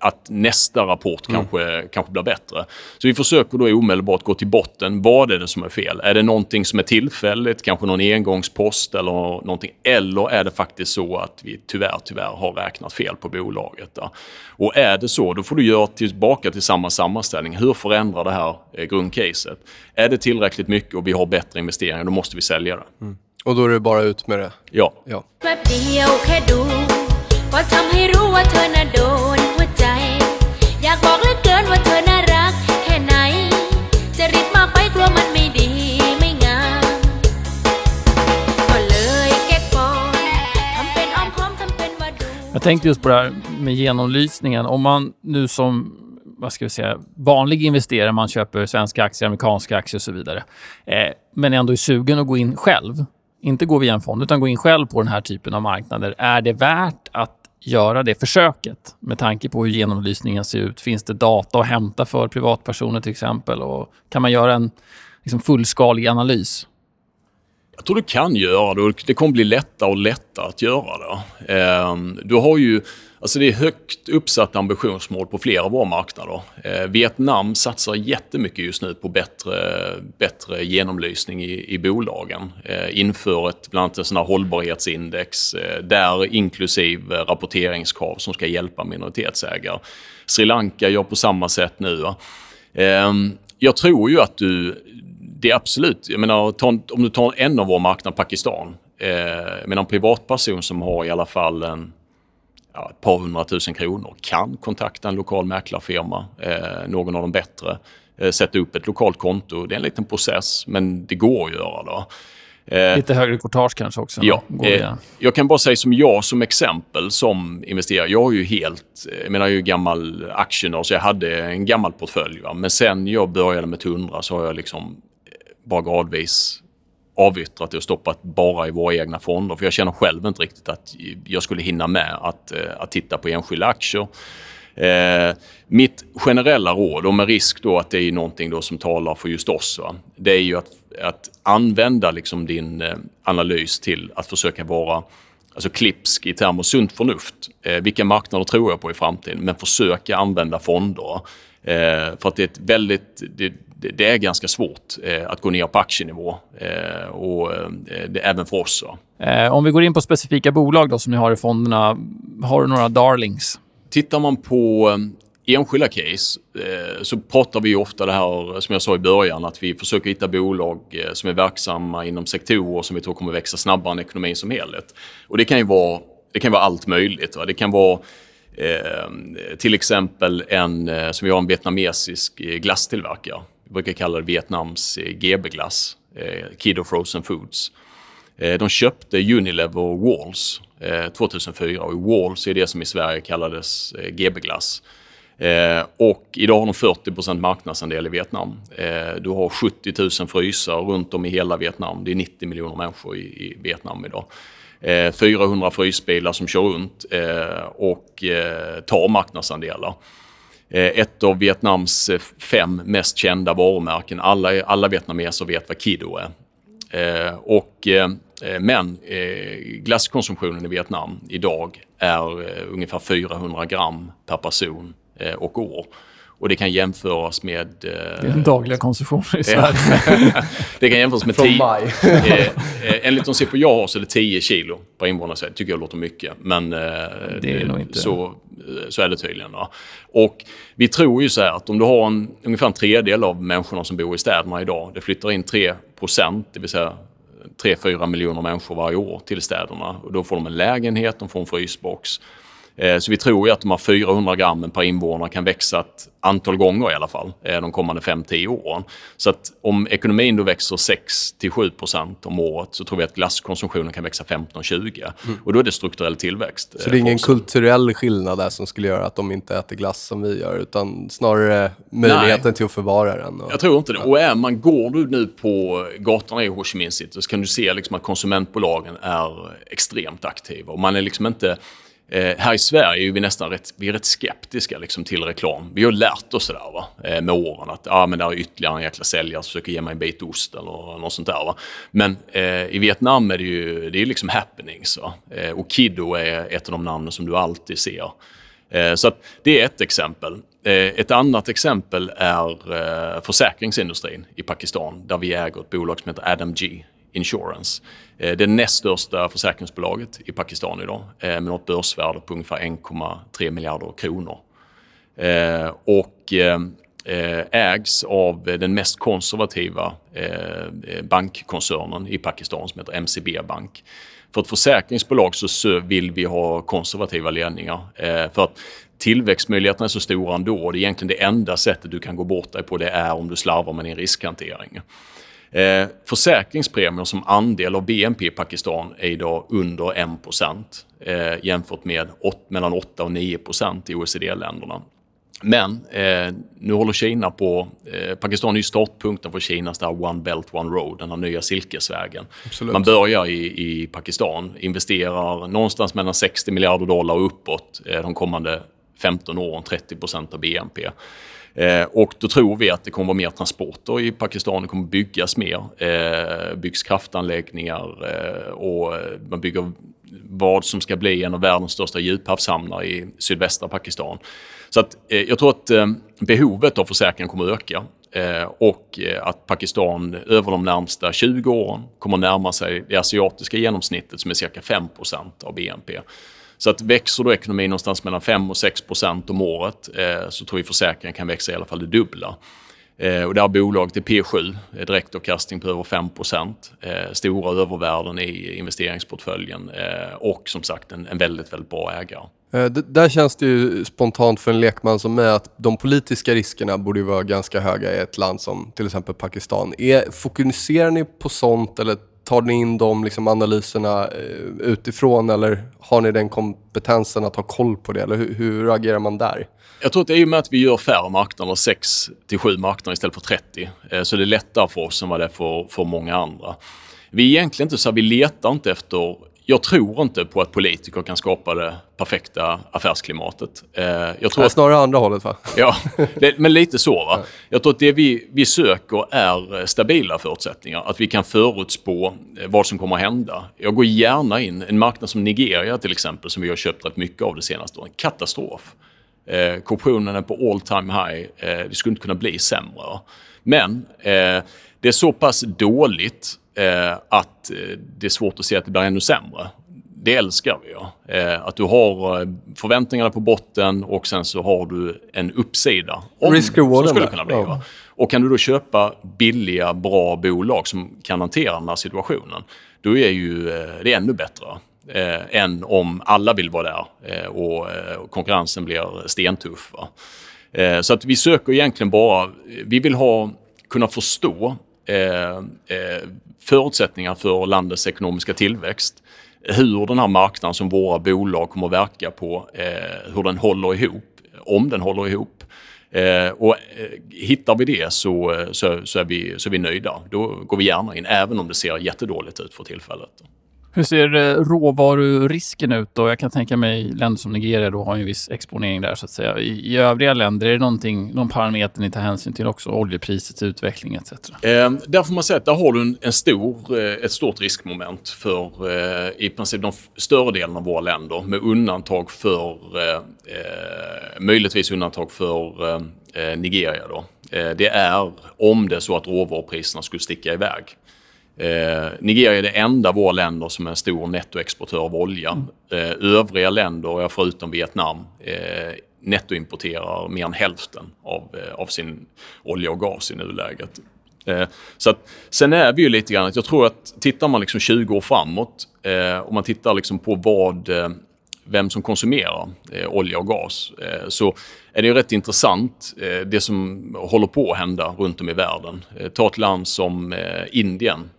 S4: att nästa rapport kanske, kanske blir bättre. Så vi försöker då omedelbart gå till botten. Vad är det som är fel? Är det någonting som är tillfälligt, kanske någon engångspost eller någonting? Eller är det faktiskt så att vi tyvärr, tyvärr har räknat fel på bolaget? Då? Och är det så, då får du göra tillbaka till samma sammanställning. Hur förändrar det här eh, grundcaset? Är det tillräckligt mycket och vi har bättre investeringar, då måste vi sälja det.
S1: Och då är det bara ut med det?
S4: Ja.
S1: ja.
S2: Jag tänkte just på det här med genomlysningen. Om man nu som vad ska vi säga, vanlig investerare, man köper svenska aktier, amerikanska aktier och så vidare, eh, men ändå är sugen att gå in själv, inte gå via en fond, utan gå in själv på den här typen av marknader. Är det värt att göra det försöket med tanke på hur genomlysningen ser ut? Finns det data att hämta för privatpersoner till exempel? Och kan man göra en liksom, fullskalig analys?
S4: Jag tror du kan göra det och det kommer bli lättare och lättare att göra det. Ehm, du har ju, alltså det är högt uppsatta ambitionsmål på flera av våra marknader. Eh, Vietnam satsar jättemycket just nu på bättre, bättre genomlysning i, i bolagen. Eh, inför ett, bland annat ett sånt hållbarhetsindex eh, där inklusive rapporteringskrav som ska hjälpa minoritetsägare. Sri Lanka gör på samma sätt nu. Eh, jag tror ju att du det är absolut, jag menar, ta, om du tar en av våra marknader, Pakistan. Eh, jag menar, en privatperson som har i alla fall en, ja, ett par hundratusen kronor kan kontakta en lokal mäklarfirma, eh, någon av de bättre, eh, sätta upp ett lokalt konto. Det är en liten process, men det går att göra. Då.
S2: Eh, Lite högre courtage kanske också?
S4: Ja. Eh, jag kan bara säga som jag som exempel som investerare. Jag har ju helt, jag menar jag är ju gammal aktienörd så jag hade en gammal portfölj. Va? Men sen jag började med Tundra så har jag liksom bara gradvis avyttrat det och stoppat bara i våra egna fonder. För jag känner själv inte riktigt att jag skulle hinna med att, eh, att titta på enskilda aktier. Eh, mitt generella råd, och med risk då att det är någonting då som talar för just oss, va? det är ju att, att använda liksom din eh, analys till att försöka vara alltså klipsk i termer sunt förnuft. Eh, vilka marknader tror jag på i framtiden? Men försöka använda fonder. Eh, för att det är ett väldigt... Det, det är ganska svårt eh, att gå ner på aktienivå. Eh, och, eh, det, även för oss.
S2: Om vi går in på specifika bolag då, som ni har i fonderna. Har du några darlings?
S4: Tittar man på enskilda case så pratar vi ofta det här som jag sa i början att vi försöker hitta bolag som är verksamma inom sektorer som vi tror kommer växa snabbare än ekonomin som helhet. Och det kan ju vara, det kan vara allt möjligt. Va? Det kan vara Eh, till exempel en, som vi har en vietnamesisk glasstillverkare brukar kalla det Vietnams GB-glass, eh, eh of Frozen Foods. Eh, de köpte Unilever Walls eh, 2004 och Walls är det som i Sverige kallades eh, GB-glass. Eh, och idag har de 40% marknadsandel i Vietnam. Eh, du har 70 000 frysar runt om i hela Vietnam. Det är 90 miljoner människor i, i Vietnam idag. Eh, 400 frysbilar som kör runt och tar marknadsandelar. Eh, ett av Vietnams eh, fem mest kända varumärken. Alla, alla vietnameser vet vad Kiddo är. Eh, och, men glasskonsumtionen i Vietnam idag är ungefär 400 gram per person och år. Och det kan jämföras med...
S2: det är den dagliga konsumtionen i Sverige.
S4: det kan jämföras med 10... eh, enligt de siffror jag har så är det 10 kilo per invånare. Det tycker jag låter mycket. Men det är nog inte... så så är det tydligen. Då. Och vi tror ju så här att om du har en, ungefär en tredjedel av människorna som bor i städerna idag, det flyttar in 3 det vill säga 3-4 miljoner människor varje år till städerna. Och då får de en lägenhet, de får en frysbox. Eh, så vi tror ju att de här 400 grammen per invånare kan växa ett antal gånger i alla fall eh, de kommande 5-10 åren. Så att om ekonomin då växer 6-7% om året så tror vi att glasskonsumtionen kan växa 15-20. Mm. Och då är det strukturell tillväxt.
S1: Så det är ingen kulturell skillnad där som skulle göra att de inte äter glass som vi gör utan snarare möjligheten Nej. till att förvara den?
S4: Och... Jag tror inte det. Och är man, går du nu på gatorna i Ho Chi Minh City så kan du se liksom att konsumentbolagen är extremt aktiva. Och man är liksom inte Eh, här i Sverige är vi nästan rätt, vi är rätt skeptiska liksom, till reklam. Vi har lärt oss det där va? Eh, med åren att ah, men där är ytterligare en jäkla säljare som försöker ge mig en bit ost eller något sånt där. Va? Men eh, i Vietnam är det ju det är liksom happenings. Va? Eh, och Kiddo är ett av de namnen som du alltid ser. Eh, så det är ett exempel. Eh, ett annat exempel är eh, försäkringsindustrin i Pakistan där vi äger ett bolag som heter Adam G Insurance. Eh, det näst största försäkringsbolaget i Pakistan idag eh, med något börsvärde på ungefär 1,3 miljarder kronor. Eh, och ägs av den mest konservativa bankkoncernen i Pakistan som heter MCB Bank. För ett försäkringsbolag så vill vi ha konservativa ledningar. För att tillväxtmöjligheterna är så stora ändå. Och Det är egentligen det enda sättet du kan gå bort dig på det är om du slarvar med din riskhantering. Eh, försäkringspremier som andel av BNP i Pakistan är idag under 1 eh, jämfört med åt, mellan 8 och 9% i OECD-länderna. Men eh, nu håller Kina på... Eh, Pakistan är ju startpunkten för Kinas där One Belt One Road, den här nya silkesvägen.
S1: Absolut.
S4: Man börjar i, i Pakistan, investerar någonstans mellan 60 miljarder dollar och uppåt eh, de kommande 15 åren, 30 procent av BNP. Eh, och då tror vi att det kommer vara mer transporter i Pakistan, det kommer byggas mer. Eh, byggs kraftanläggningar eh, och eh, man bygger vad som ska bli en av världens största djuphavshamnar i sydvästra Pakistan. Så att, eh, jag tror att eh, behovet av försäkringar kommer att öka eh, och att Pakistan över de närmsta 20 åren kommer att närma sig det asiatiska genomsnittet som är cirka 5% av BNP. Så att växer då ekonomin någonstans mellan 5 och 6% om året eh, så tror vi försäkringen kan växa i alla fall det dubbla. Eh, och det här bolaget är P7, eh, direktavkastning på över 5 eh, stora övervärden i investeringsportföljen eh, och som sagt en, en väldigt, väldigt bra ägare.
S1: Eh, där känns det ju spontant för en lekman som mig att de politiska riskerna borde ju vara ganska höga i ett land som till exempel Pakistan. Är, fokuserar ni på sånt eller tar ni in de liksom, analyserna eh, utifrån eller har ni den kompetensen att ha koll på det? Eller hur, hur agerar man där?
S4: Jag tror att det är med att vi gör färre marknader, 6 till 7 marknader istället för 30. Eh, så det är lättare för oss än vad det är för, för många andra. Vi är egentligen inte så här, vi letar inte efter... Jag tror inte på att politiker kan skapa det perfekta affärsklimatet. Eh, Jag tror
S1: Nej,
S4: att
S1: snarare andra hållet va?
S4: Ja, det, men lite så. Va? Jag tror att det vi, vi söker är eh, stabila förutsättningar. Att vi kan förutspå eh, vad som kommer att hända. Jag går gärna in, en marknad som Nigeria till exempel, som vi har köpt rätt mycket av det senaste året. Katastrof. Eh, korruptionen är på all time high. Eh, det skulle inte kunna bli sämre. Men eh, det är så pass dåligt eh, att eh, det är svårt att se att det blir ännu sämre det älskar vi. Ja. Eh, att du har eh, förväntningarna på botten och sen så har du en uppsida. Om,
S1: Risk-rewarden
S4: som skulle kunna bli.
S1: Ja.
S4: Och kan du då köpa billiga, bra bolag som kan hantera den här situationen, då är ju eh, det ännu bättre. Eh, än om alla vill vara där eh, och, eh, och konkurrensen blir stentuff. Eh, så att vi söker egentligen bara, vi vill ha, kunna förstå eh, eh, förutsättningar för landets ekonomiska tillväxt. Hur den här marknaden som våra bolag kommer att verka på, eh, hur den håller ihop, om den håller ihop. Eh, och eh, hittar vi det så, eh, så, så, är vi, så är vi nöjda. Då går vi gärna in, även om det ser jättedåligt ut för tillfället.
S2: Hur ser eh, råvarurisken ut då? Jag kan tänka mig länder som Nigeria då har en viss exponering där så att säga. I, i övriga länder, är det någonting, någon parameter ni tar hänsyn till också? Oljeprisets utveckling etc.
S4: Eh, där får man säga att där har du en, en stor, eh, ett stort riskmoment för eh, i princip de större delen av våra länder med undantag för, eh, eh, möjligtvis undantag för eh, eh, Nigeria. Då. Eh, det är om det är så att råvarupriserna skulle sticka iväg. Eh, Nigeria är det enda av våra länder som är en stor nettoexportör av olja. Eh, övriga länder, förutom Vietnam, eh, nettoimporterar mer än hälften av, eh, av sin olja och gas i nuläget. Eh, så att, sen är vi ju lite grann jag tror att tittar man liksom 20 år framåt eh, och man tittar liksom på vad, vem som konsumerar olja och gas så är det ju rätt intressant det som håller på att hända runt om i världen. Ta ett land som Indien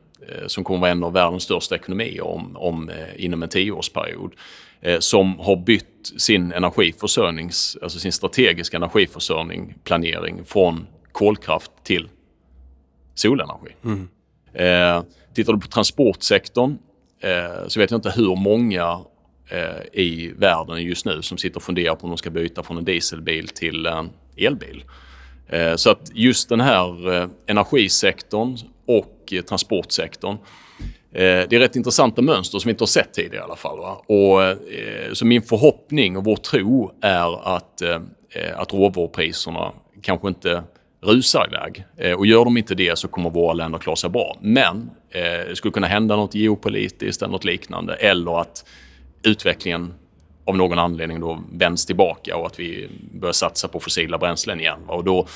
S4: som kommer vara en av världens största ekonomier om, om, eh, inom en tioårsperiod. Eh, som har bytt sin energiförsörjnings, alltså sin strategiska energiförsörjning, planering från kolkraft till solenergi. Eh, tittar du på transportsektorn eh, så vet jag inte hur många eh, i världen just nu som sitter och funderar på om de ska byta från en dieselbil till en elbil. Eh, så att just den här eh, energisektorn och transportsektorn Eh, det är rätt intressanta mönster som vi inte har sett tidigare i alla fall. Va? Och, eh, så min förhoppning och vår tro är att, eh, att råvarupriserna kanske inte rusar iväg. Eh, och gör de inte det så kommer våra länder klara sig bra. Men eh, det skulle kunna hända något geopolitiskt eller något liknande. Eller att utvecklingen av någon anledning då vänds tillbaka och att vi börjar satsa på fossila bränslen igen. Och då,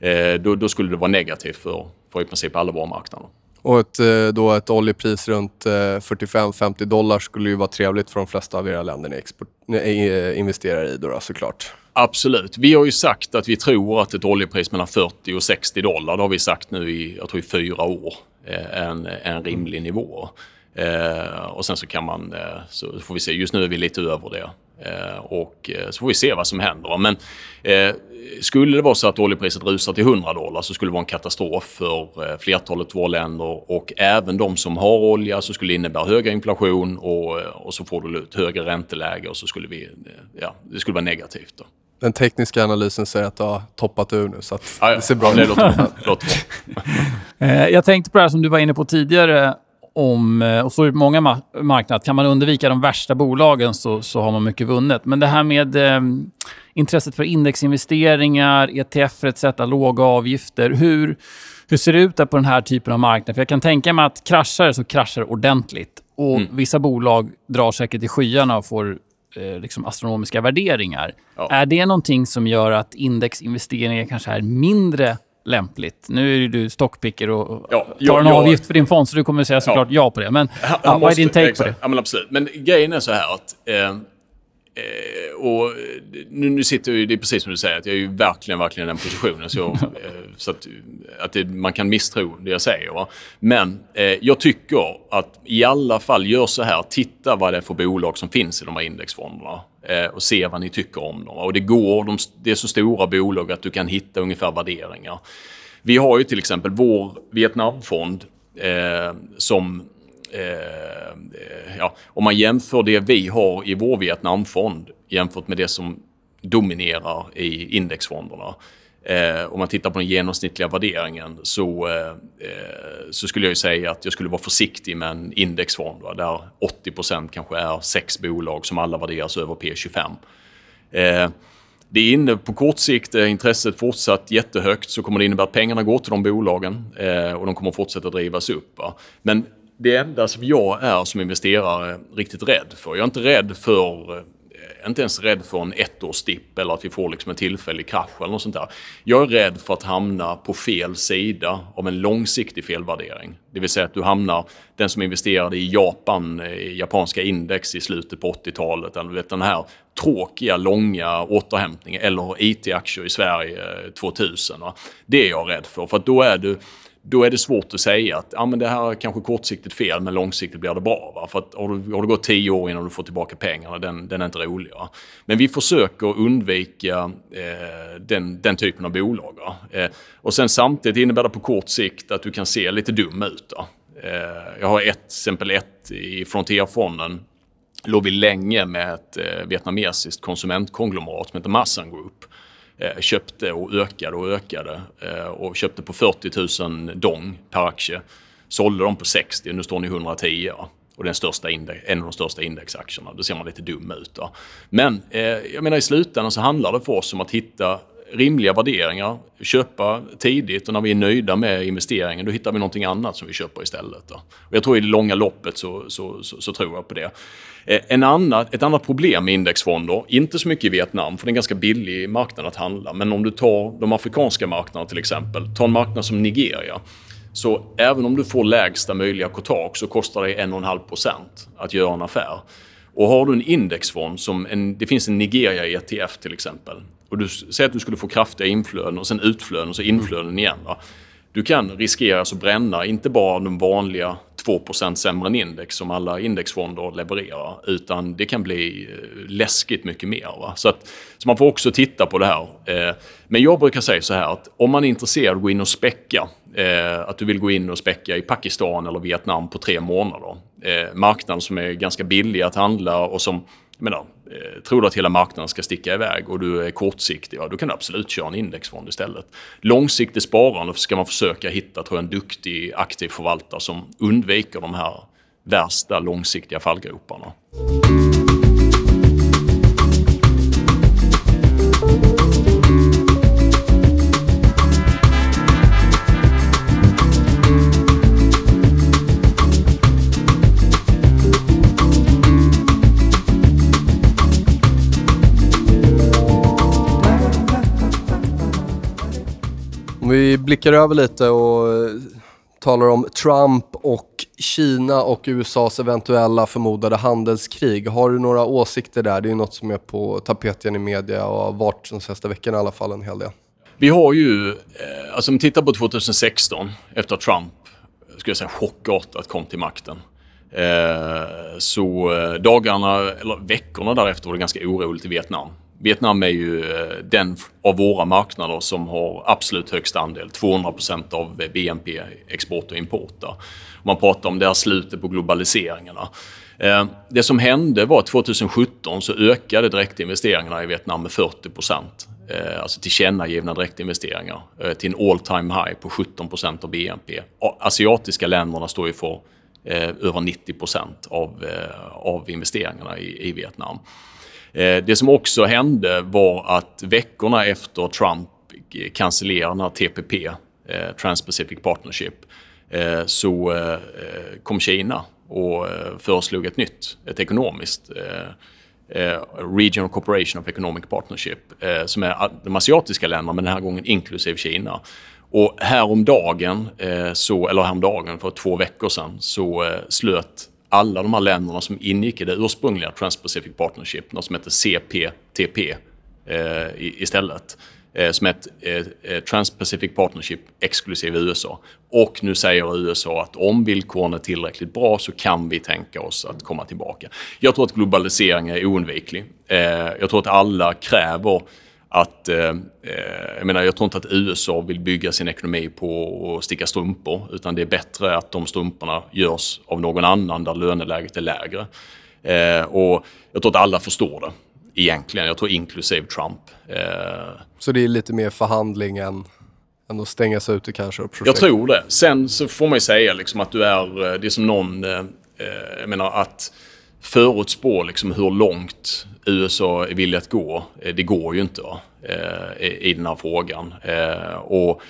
S4: eh, då, då skulle det vara negativt för, för i princip alla våra marknader.
S1: Och ett, eh, då ett oljepris runt eh, 45-50 dollar skulle ju vara trevligt för de flesta av era länder ni export, eh, investerar i då, då såklart.
S4: Absolut. Vi har ju sagt att vi tror att ett oljepris mellan 40 och 60 dollar, det har vi sagt nu i, jag tror i fyra år. är en, en rimlig nivå. Eh, och sen så kan man, så får vi se, just nu är vi lite över det. Eh, och eh, så får vi se vad som händer. Men eh, skulle det vara så att oljepriset rusar till 100 dollar så skulle det vara en katastrof för eh, flertalet våra länder och även de som har olja så skulle det innebära högre inflation och, och så får du ett högre ränteläge och så skulle vi, ja, det skulle vara negativt. Då.
S1: Den tekniska analysen säger att det har toppat ur nu, så att
S4: Ja, ja.
S1: det ser bra ut.
S4: låter, låter bra.
S2: Jag tänkte på det här som du var inne på tidigare. Om, eh, och så är på många ma- marknader. Kan man undvika de värsta bolagen så, så har man mycket vunnet. Men det här med eh, intresset för indexinvesteringar, ETF etc, låga avgifter. Hur, hur ser det ut där på den här typen av marknad? För jag kan tänka mig att kraschar så kraschar ordentligt. Och
S4: Mm.
S2: Vissa bolag drar säkert i skyarna och får eh, liksom astronomiska värderingar.
S4: Ja.
S2: Är det någonting som gör att indexinvesteringar kanske är mindre lämpligt? Nu är ju du stockpicker och
S4: Ja,
S2: tar
S4: jag-
S2: en
S4: jag-
S2: avgift för din fond, så du kommer säga såklart ja, på det. Men
S4: Han-
S2: ja,
S4: han
S2: vad är din take på
S4: exakt.
S2: det?
S4: Ja, men absolut. Men grejen är så här att... Eh, eh, och nu, nu sitter ju, det är precis som du säger, att jag är ju verkligen, verkligen i den positionen. Så, jag, eh, så att, att det, man kan misstro det jag säger. Va? Men eh, jag tycker att i alla fall gör så här, titta vad det är för bolag som finns i de här indexfonderna. Eh, och se vad ni tycker om dem. Och det går, de, det är så stora bolag att du kan hitta ungefär värderingar. Vi har ju till exempel vår Vietnamfond eh, som eh, ja, om man jämför det vi har i vår Vietnamfond jämfört med det som dominerar i indexfonderna. Eh, om man tittar på den genomsnittliga värderingen så, eh, eh, så skulle jag ju säga att jag skulle vara försiktig med en indexfond va, där 80% kanske är sex bolag som alla värderas över P25. Eh, det är inne på kort sikt, är intresset fortsatt jättehögt så kommer det innebära att pengarna går till de bolagen eh, och de kommer fortsätta drivas upp. Va? Men det enda som jag är som investerare riktigt rädd för, jag är inte rädd för Eh, inte ens rädd för en ettårsdipp eller att vi får liksom en tillfällig krasch eller något sånt där. Jag är rädd för att hamna på fel sida av en långsiktig felvärdering. Det vill säga att du hamnar, den som investerade i Japan, eh, i japanska index i slutet på 80-talet, eller du vet den här tråkiga, långa återhämtningen, eller IT-aktier i Sverige eh, 2000. Va? Det är jag rädd för, för att då är du då är det svårt att säga att ja, men det här är kanske kortsiktigt fel, men långsiktigt blir det bra. Va? För att har, du, har det gått tio år innan du får tillbaka pengarna, den, den är inte rolig. Va? Men vi försöker undvika eh, den, den typen av bolag. Eh, och sen samtidigt innebär det på kort sikt att du kan se lite dum ut. Eh, jag har ett exempel ett i Frontierfonden låg vi länge med ett eh, vietnamesiskt konsumentkonglomerat som heter Massan Group. Eh, köpte och ökade och ökade eh, och köpte på 40 000 dong per aktie. Sålde dem på 60, nu står ni 110. Ja. Och den största index, en av de största indexaktierna. Då ser man lite dum ut. Då. Men eh, jag menar i slutändan så handlar det för oss om att hitta rimliga värderingar, köpa tidigt och när vi är nöjda med investeringen då hittar vi någonting annat som vi köper istället. Då. Och jag tror i det långa loppet så, så, så, så tror jag på det. Eh, en annan, ett annat problem med indexfonder, inte så mycket i Vietnam för det är en ganska billig marknad att handla, men om du tar de afrikanska marknaderna till exempel, ta en marknad som Nigeria. Så även om du får lägsta möjliga kotak så kostar det 1,5% att göra en affär. Och har du en indexfond, som en, det finns en Nigeria ETF till exempel, och du säger att du skulle få kraftiga inflöden och sen utflöden och så inflöden igen. Va? Du kan riskera att bränna inte bara de vanliga 2 sämre än index som alla indexfonder levererar, utan det kan bli eh, läskigt mycket mer. Va? Så, att, så man får också titta på det här. Eh, Men jag brukar säga så här att om man är intresserad av att gå in och späcka, eh, att du vill gå in och späcka i Pakistan eller Vietnam på tre månader. Eh, marknaden som är ganska billig att handla och som menar, eh, tror du att hela marknaden ska sticka iväg och du är kortsiktig, ja, då kan du absolut köra en indexfond istället. Långsiktigt sparande ska man försöka hitta tror jag, en duktig aktiv förvaltare som undviker de här värsta långsiktiga fallgroparna.
S1: Vi blickar över lite och eh, talar om Trump och Kina och USAs eventuella förmodade handelskrig. Har du några åsikter där? Det är något som är på tapeten i media och har varit de senaste veckorna i alla fall en hel del.
S4: Vi har ju, eh, alltså om vi tittar på 2016 efter att Trump skulle jag säga, chockartat kom till makten. Eh, så eh, dagarna, eller veckorna därefter var det ganska oroligt i Vietnam. Vietnam är ju eh, den av våra marknader som har absolut högst andel, 200% av eh, BNP, export och import. Där. Man pratar om det här slutet på globaliseringarna. Eh, det som hände var att 2017 så ökade direktinvesteringarna i Vietnam med 40 procent. Alltså tillkännagivna direktinvesteringar till en all time high på 17 procent av BNP. Asiatiska länderna står ju för över 90 procent av, av investeringarna i, i Vietnam. Eh, det som också hände var att veckorna efter Trump cancellerade TPP, eh, Trans-Pacific Partnership, eh, så kom Kina och föreslog ett nytt, ett ekonomiskt Regional Cooperation of Economic Partnership som är de asiatiska länderna, men den här gången inklusive Kina. Och häromdagen, så, eller häromdagen för två veckor sedan, så slöt alla de här länderna som ingick i det ursprungliga Trans-Pacific Partnership, något som heter CPTP eh, istället eh, som ett eh, Trans-Pacific Partnership exklusive USA. Och nu säger USA att om villkoren är tillräckligt bra så kan vi tänka oss att komma tillbaka. Jag tror att globalisering är oundviklig. Eh, jag tror att alla kräver att, eh, eh, jag menar jag tror inte att USA vill bygga sin ekonomi på att sticka strumpor utan det är bättre att de strumporna görs av någon annan där löneläget är lägre. Eh, och jag tror att alla förstår det egentligen. Jag tror inklusive Trump.
S1: Eh, så det är lite mer förhandling än, än att stängas ute kanske?
S4: Jag tror det. Sen så får man ju säga liksom att du är, eh, det är som någon, eh, jag menar att förutspå liksom hur långt USA är villiga att gå, eh, det går ju inte eh, i den här frågan. Eh, och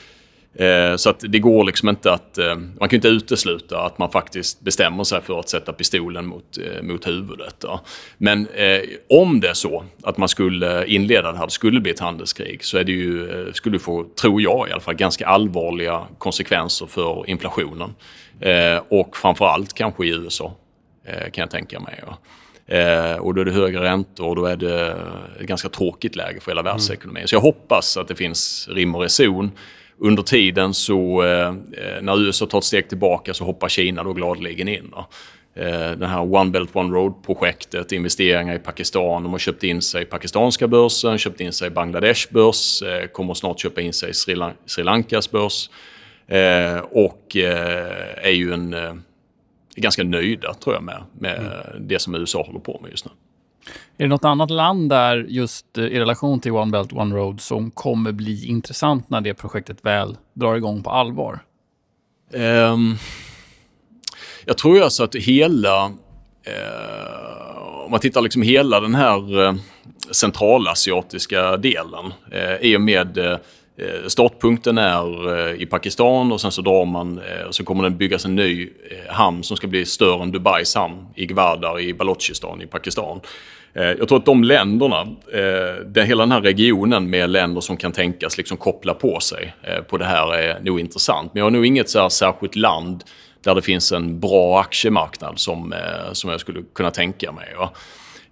S4: Eh, så att det går liksom inte att... Eh, man kan inte utesluta att man faktiskt bestämmer sig för att sätta pistolen mot, eh, mot huvudet. Då. Men eh, om det är så att man skulle inleda det här, det skulle bli ett handelskrig, så är det ju, eh, skulle det få, tror jag i alla fall, ganska allvarliga konsekvenser för inflationen. och framförallt kanske i USA, kan jag tänka mig. Eh, och då är det högre räntor och då är det ett ganska tråkigt läge för hela mm. världsekonomin. Mm. Så jag hoppas att det finns rim och reson under tiden så eh, när USA tar ett steg tillbaka så hoppar Kina då gladeligen in. Då. Eh, den här One Belt One Road-projektet, investeringar i Pakistan. De har köpt in sig i pakistanska börsen, köpt in sig i Bangladesh börs, eh, kommer snart köpa in sig i Sri, Lan Sri Lankas börs. Eh, och eh, är ju en, eh, ganska nöjda tror jag med, med mm. det som USA håller på med just nu.
S2: Är det något annat land där just eh, i relation till One Belt One Road som kommer bli intressant när det projektet väl drar igång på allvar? Um,
S4: jag tror alltså att hela... Uh, om man tittar liksom hela den här uh, centralasiatiska delen uh, i och med uh, Eh, startpunkten är eh, i Pakistan och sen så drar man, eh, så kommer det byggas en ny hamn som ska bli större än Dubais hamn i Gwadar i Balochistan i Pakistan. Jag tror att de länderna, den, hela den här regionen med länder som kan tänkas liksom koppla på sig på det här är nog intressant. Men jag har nog inget så här särskilt land där det finns en bra aktiemarknad som, som jag skulle kunna tänka mig. Ja.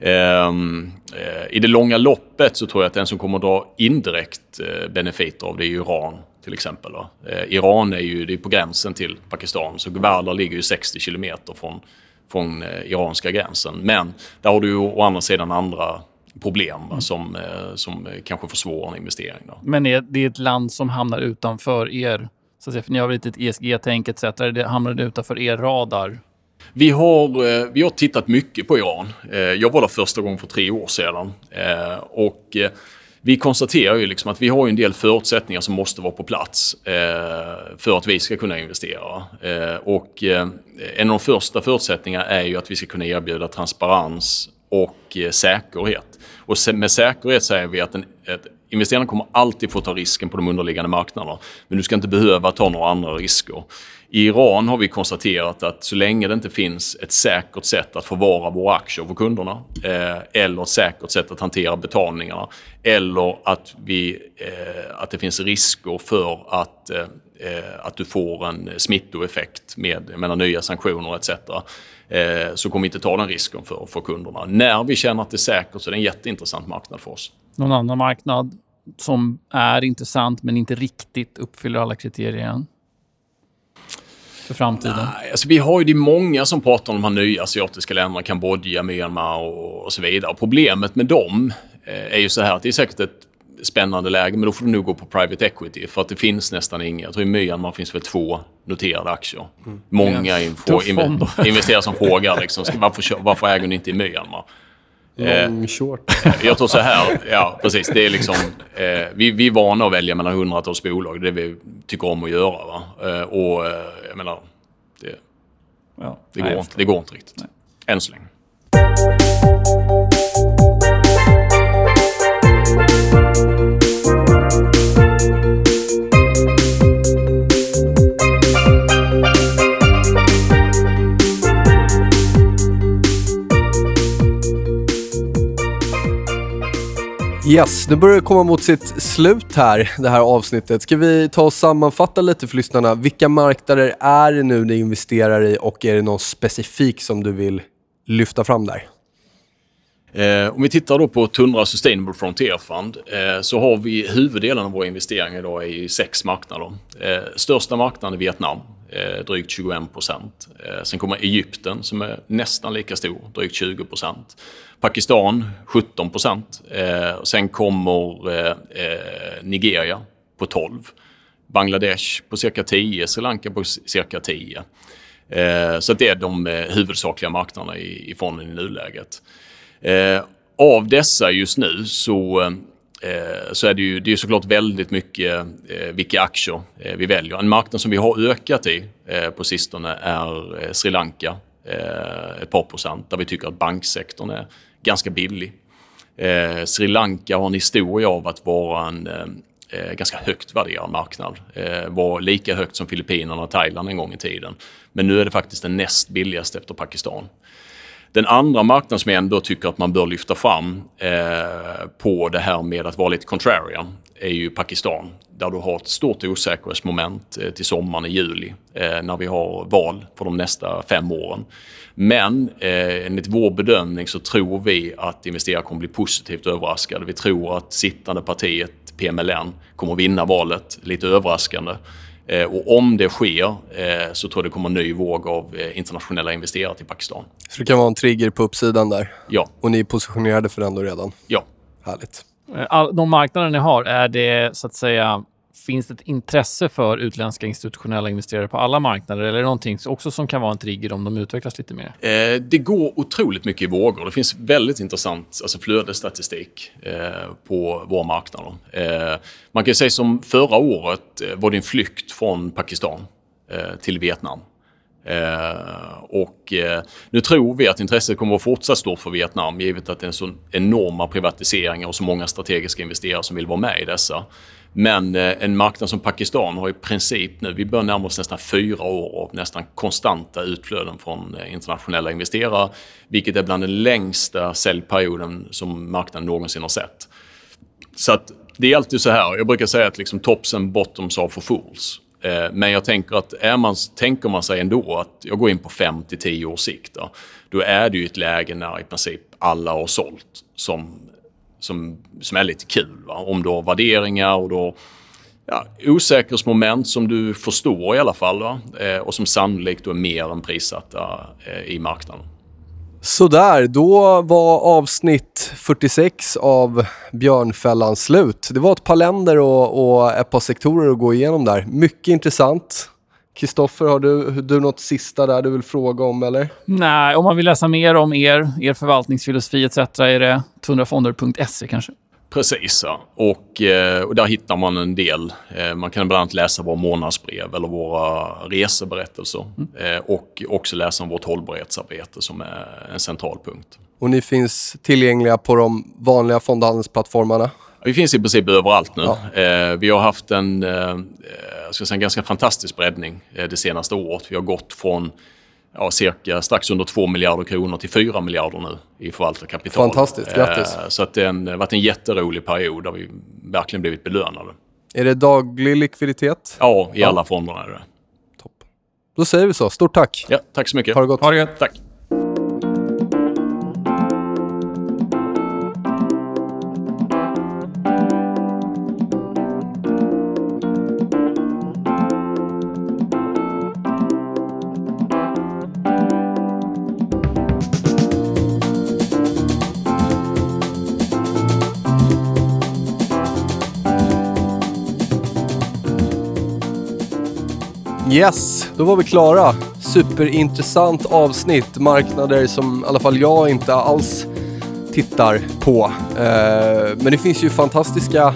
S4: Ehm, eh, I det långa loppet så tror jag att den som kommer att dra indirekt eh, benefiter av det är Iran till exempel. Eh, Iran är ju det är på gränsen till Pakistan, så Gwadar ligger ju 60 kilometer från från iranska gränsen. Men där har du å andra sidan andra problem va, som, som kanske försvårar en investering. Då.
S2: Men är det ett land som hamnar utanför er? Så att säga, för ni har väl ett ESG-tänk etc. Det hamnar det utanför er radar?
S4: Vi har, eh, vi har tittat mycket på Iran. Eh, jag var där första gången för tre år sedan. Eh, och vi konstaterar ju liksom att vi har en del förutsättningar som måste vara på plats för att vi ska kunna investera. Och en av de första förutsättningarna är ju att vi ska kunna erbjuda transparens och säkerhet. Och med säkerhet säger vi att, en, att Investerarna kommer alltid få ta risken på de underliggande marknaderna. Men du ska inte behöva ta några andra risker. I Iran har vi konstaterat att så länge det inte finns ett säkert sätt att förvara våra aktier för kunderna eh, eller ett säkert sätt att hantera betalningarna eller att, vi, eh, att det finns risker för att, eh, att du får en smittoeffekt med menar, nya sanktioner etc. Eh, så kommer vi inte ta den risken för, för kunderna. När vi känner att det är säkert så är det en jätteintressant marknad för oss.
S2: Någon annan marknad som är intressant men inte riktigt uppfyller alla kriterier än? för framtiden?
S4: Nej, Alltså, vi har ju det är många som pratar om de här nya asiatiska länderna, Kambodja, Myanmar och, och så vidare. Problemet med dem eh, är ju så här att det är säkert ett spännande läge, men då får du nog gå på private equity för att det finns nästan inga. Jag tror i Myanmar finns väl två noterade aktier. Många info,
S2: Tuff
S4: inve,
S2: fond.
S4: investerare som frågar liksom, varför, varför äger ni inte i Myanmar?
S1: Long short.
S4: Jag tror så här, ja precis. Det är liksom, eh, vi, vi är vana att välja mellan hundratals bolag. Det är det vi tycker om att göra. Va? Eh, och eh, jag menar, det,
S2: Ja.
S4: det,
S2: Nej,
S4: går,
S2: jag
S4: inte, det går inte riktigt. Än så länge.
S1: Yes, nu börjar det komma mot sitt slut här, det här avsnittet. Ska vi ta och sammanfatta lite för lyssnarna? Vilka marknader är det nu ni investerar i och är det någon specifik som du vill lyfta fram där?
S4: Eh, om vi tittar då på Tundra Sustainable Frontier Fund eh, så har vi huvuddelen av våra investeringar idag i sex marknader. Eh, största marknaden är Vietnam, eh, drygt 21 procent. Eh, sen kommer Egypten som är nästan lika stor, drygt 20 procent. Pakistan 17 procent. Eh, sen kommer eh, eh Nigeria på 12. Bangladesh på cirka 10, Sri Lanka på cirka 10. Eh, så att det är de eh, huvudsakliga marknaderna i, i fonden i nuläget. Eh, av dessa just nu så, eh, Eh, så är det ju det är såklart väldigt mycket eh, vilka aktier eh, vi väljer. En marknad som vi har ökat i eh, på sistone är eh, Sri Lanka, eh, ett par procent, där vi tycker att banksektorn är ganska billig. Eh, Sri Lanka har en historia av att vara en eh, eh, ganska högt värderad marknad. Eh, var lika högt som Filippinerna och Thailand en gång i tiden. Men nu är det faktiskt den näst billigaste efter Pakistan. Den andra marknaden som jag ändå tycker att man bör lyfta fram eh, på det här med att vara lite contrarian är ju Pakistan. Där du har ett stort osäkerhetsmoment eh, till sommaren i juli eh, när vi har val för de nästa fem åren. Men eh, enligt vår bedömning så tror vi att investerare kommer bli positivt överraskade. Vi tror att sittande partiet PMLN kommer vinna valet lite överraskande. Eh, och om det sker eh, så tror jag det kommer en ny våg av eh, internationella investerare till Pakistan.
S1: Så det kan vara en trigger på uppsidan där.
S4: Ja,
S1: Och ni är positionerade för den då redan.
S4: ja.
S1: Härligt.
S2: All, de marknader ni har, är det så att säga Finns det ett intresse för utländska institutionella investerare på alla marknader eller är det någonting också som kan vara en trigger om de utvecklas lite mer?
S4: Eh, det går otroligt mycket i vågor. Det finns väldigt intressant alltså flödesstatistik eh, på våra marknader. Eh, man kan säga som förra året eh, var det en flykt från Pakistan eh, till Vietnam. Eh, och eh, nu tror vi att intresset kommer att fortsätta stort för Vietnam givet att det är en så enorma privatiseringar och så många strategiska investerare som vill vara med i dessa. Men eh, en marknad som Pakistan har i princip nu, vi börjar närma oss nästan fyra år av nästan konstanta utflöden från eh, internationella investerare, vilket är bland den längsta säljperioden som marknaden någonsin har sett. Så att det är alltid så här, jag brukar säga att liksom tops and bottoms are for fools. Eh, men jag tänker att är man, tänker man sig ändå att jag går in på 5 till 10 års sikt, då, då är det ju ett läge när i princip alla har sålt som, som, som är lite kul. Va? Om du har värderingar och då ja, osäkerhetsmoment som du förstår i alla fall va? Eh, och som sannolikt då är mer än prissatta eh, i marknaden.
S1: Sådär, då var avsnitt 46 av Björnfällan slut. Det var ett par länder och, och ett par sektorer att gå igenom där. Mycket intressant. Kristoffer, har du, du något sista där du vill fråga om eller?
S2: Nej, om man vill läsa mer om er, er förvaltningsfilosofi etc. är det tundrafonder.se kanske?
S4: Precis, ja. och, eh, och där hittar man en del. Eh, man kan bland annat läsa våra månadsbrev eller våra reseberättelser. Eh, och också läsa om vårt hållbarhetsarbete som är en central punkt.
S1: Och ni finns tillgängliga på de vanliga fondhandelsplattformarna.
S4: Vi finns i princip överallt nu. Eh, vi har haft en, eh, jag ska säga, en ganska fantastisk breddning eh, det senaste året. Vi har gått från ja, cirka strax under 2 miljarder kronor till 4 miljarder nu i förvaltat kapital.
S1: Fantastiskt, grattis.
S4: Eh, så att det har varit en jätterolig period där vi verkligen blivit belönade.
S1: Är det daglig likviditet?
S4: Ja, i alla fonderna är det.
S1: Då säger vi så. Stort tack.
S4: Ja, tack så mycket.
S1: Ha det gott.
S2: Ha det gött.
S4: Tack.
S2: Yes, då var vi klara. Superintressant avsnitt. Marknader som i alla fall jag inte alls tittar på. Eh, men det finns ju fantastiska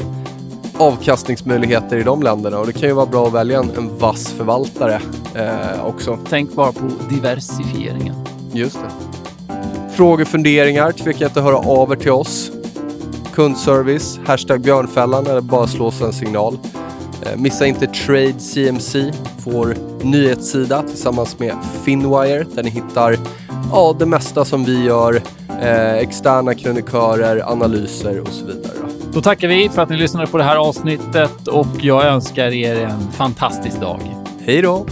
S2: avkastningsmöjligheter i de länderna och det kan ju vara bra att välja en, en vass förvaltare eh, också.
S1: Tänk bara på diversifieringen.
S2: Just det. Frågor, funderingar, tveka inte att höra av er till oss. Kundservice, hashtag björnfällan eller bara slå oss en signal. Eh, missa inte Trade CMC, vår nyhetssida tillsammans med Finwire där ni hittar ja, det mesta som vi gör. Eh, externa krönikörer, analyser och så vidare. då.
S1: Då tackar vi för att ni lyssnade på det här avsnittet och jag önskar er en fantastisk dag.
S2: Hej då!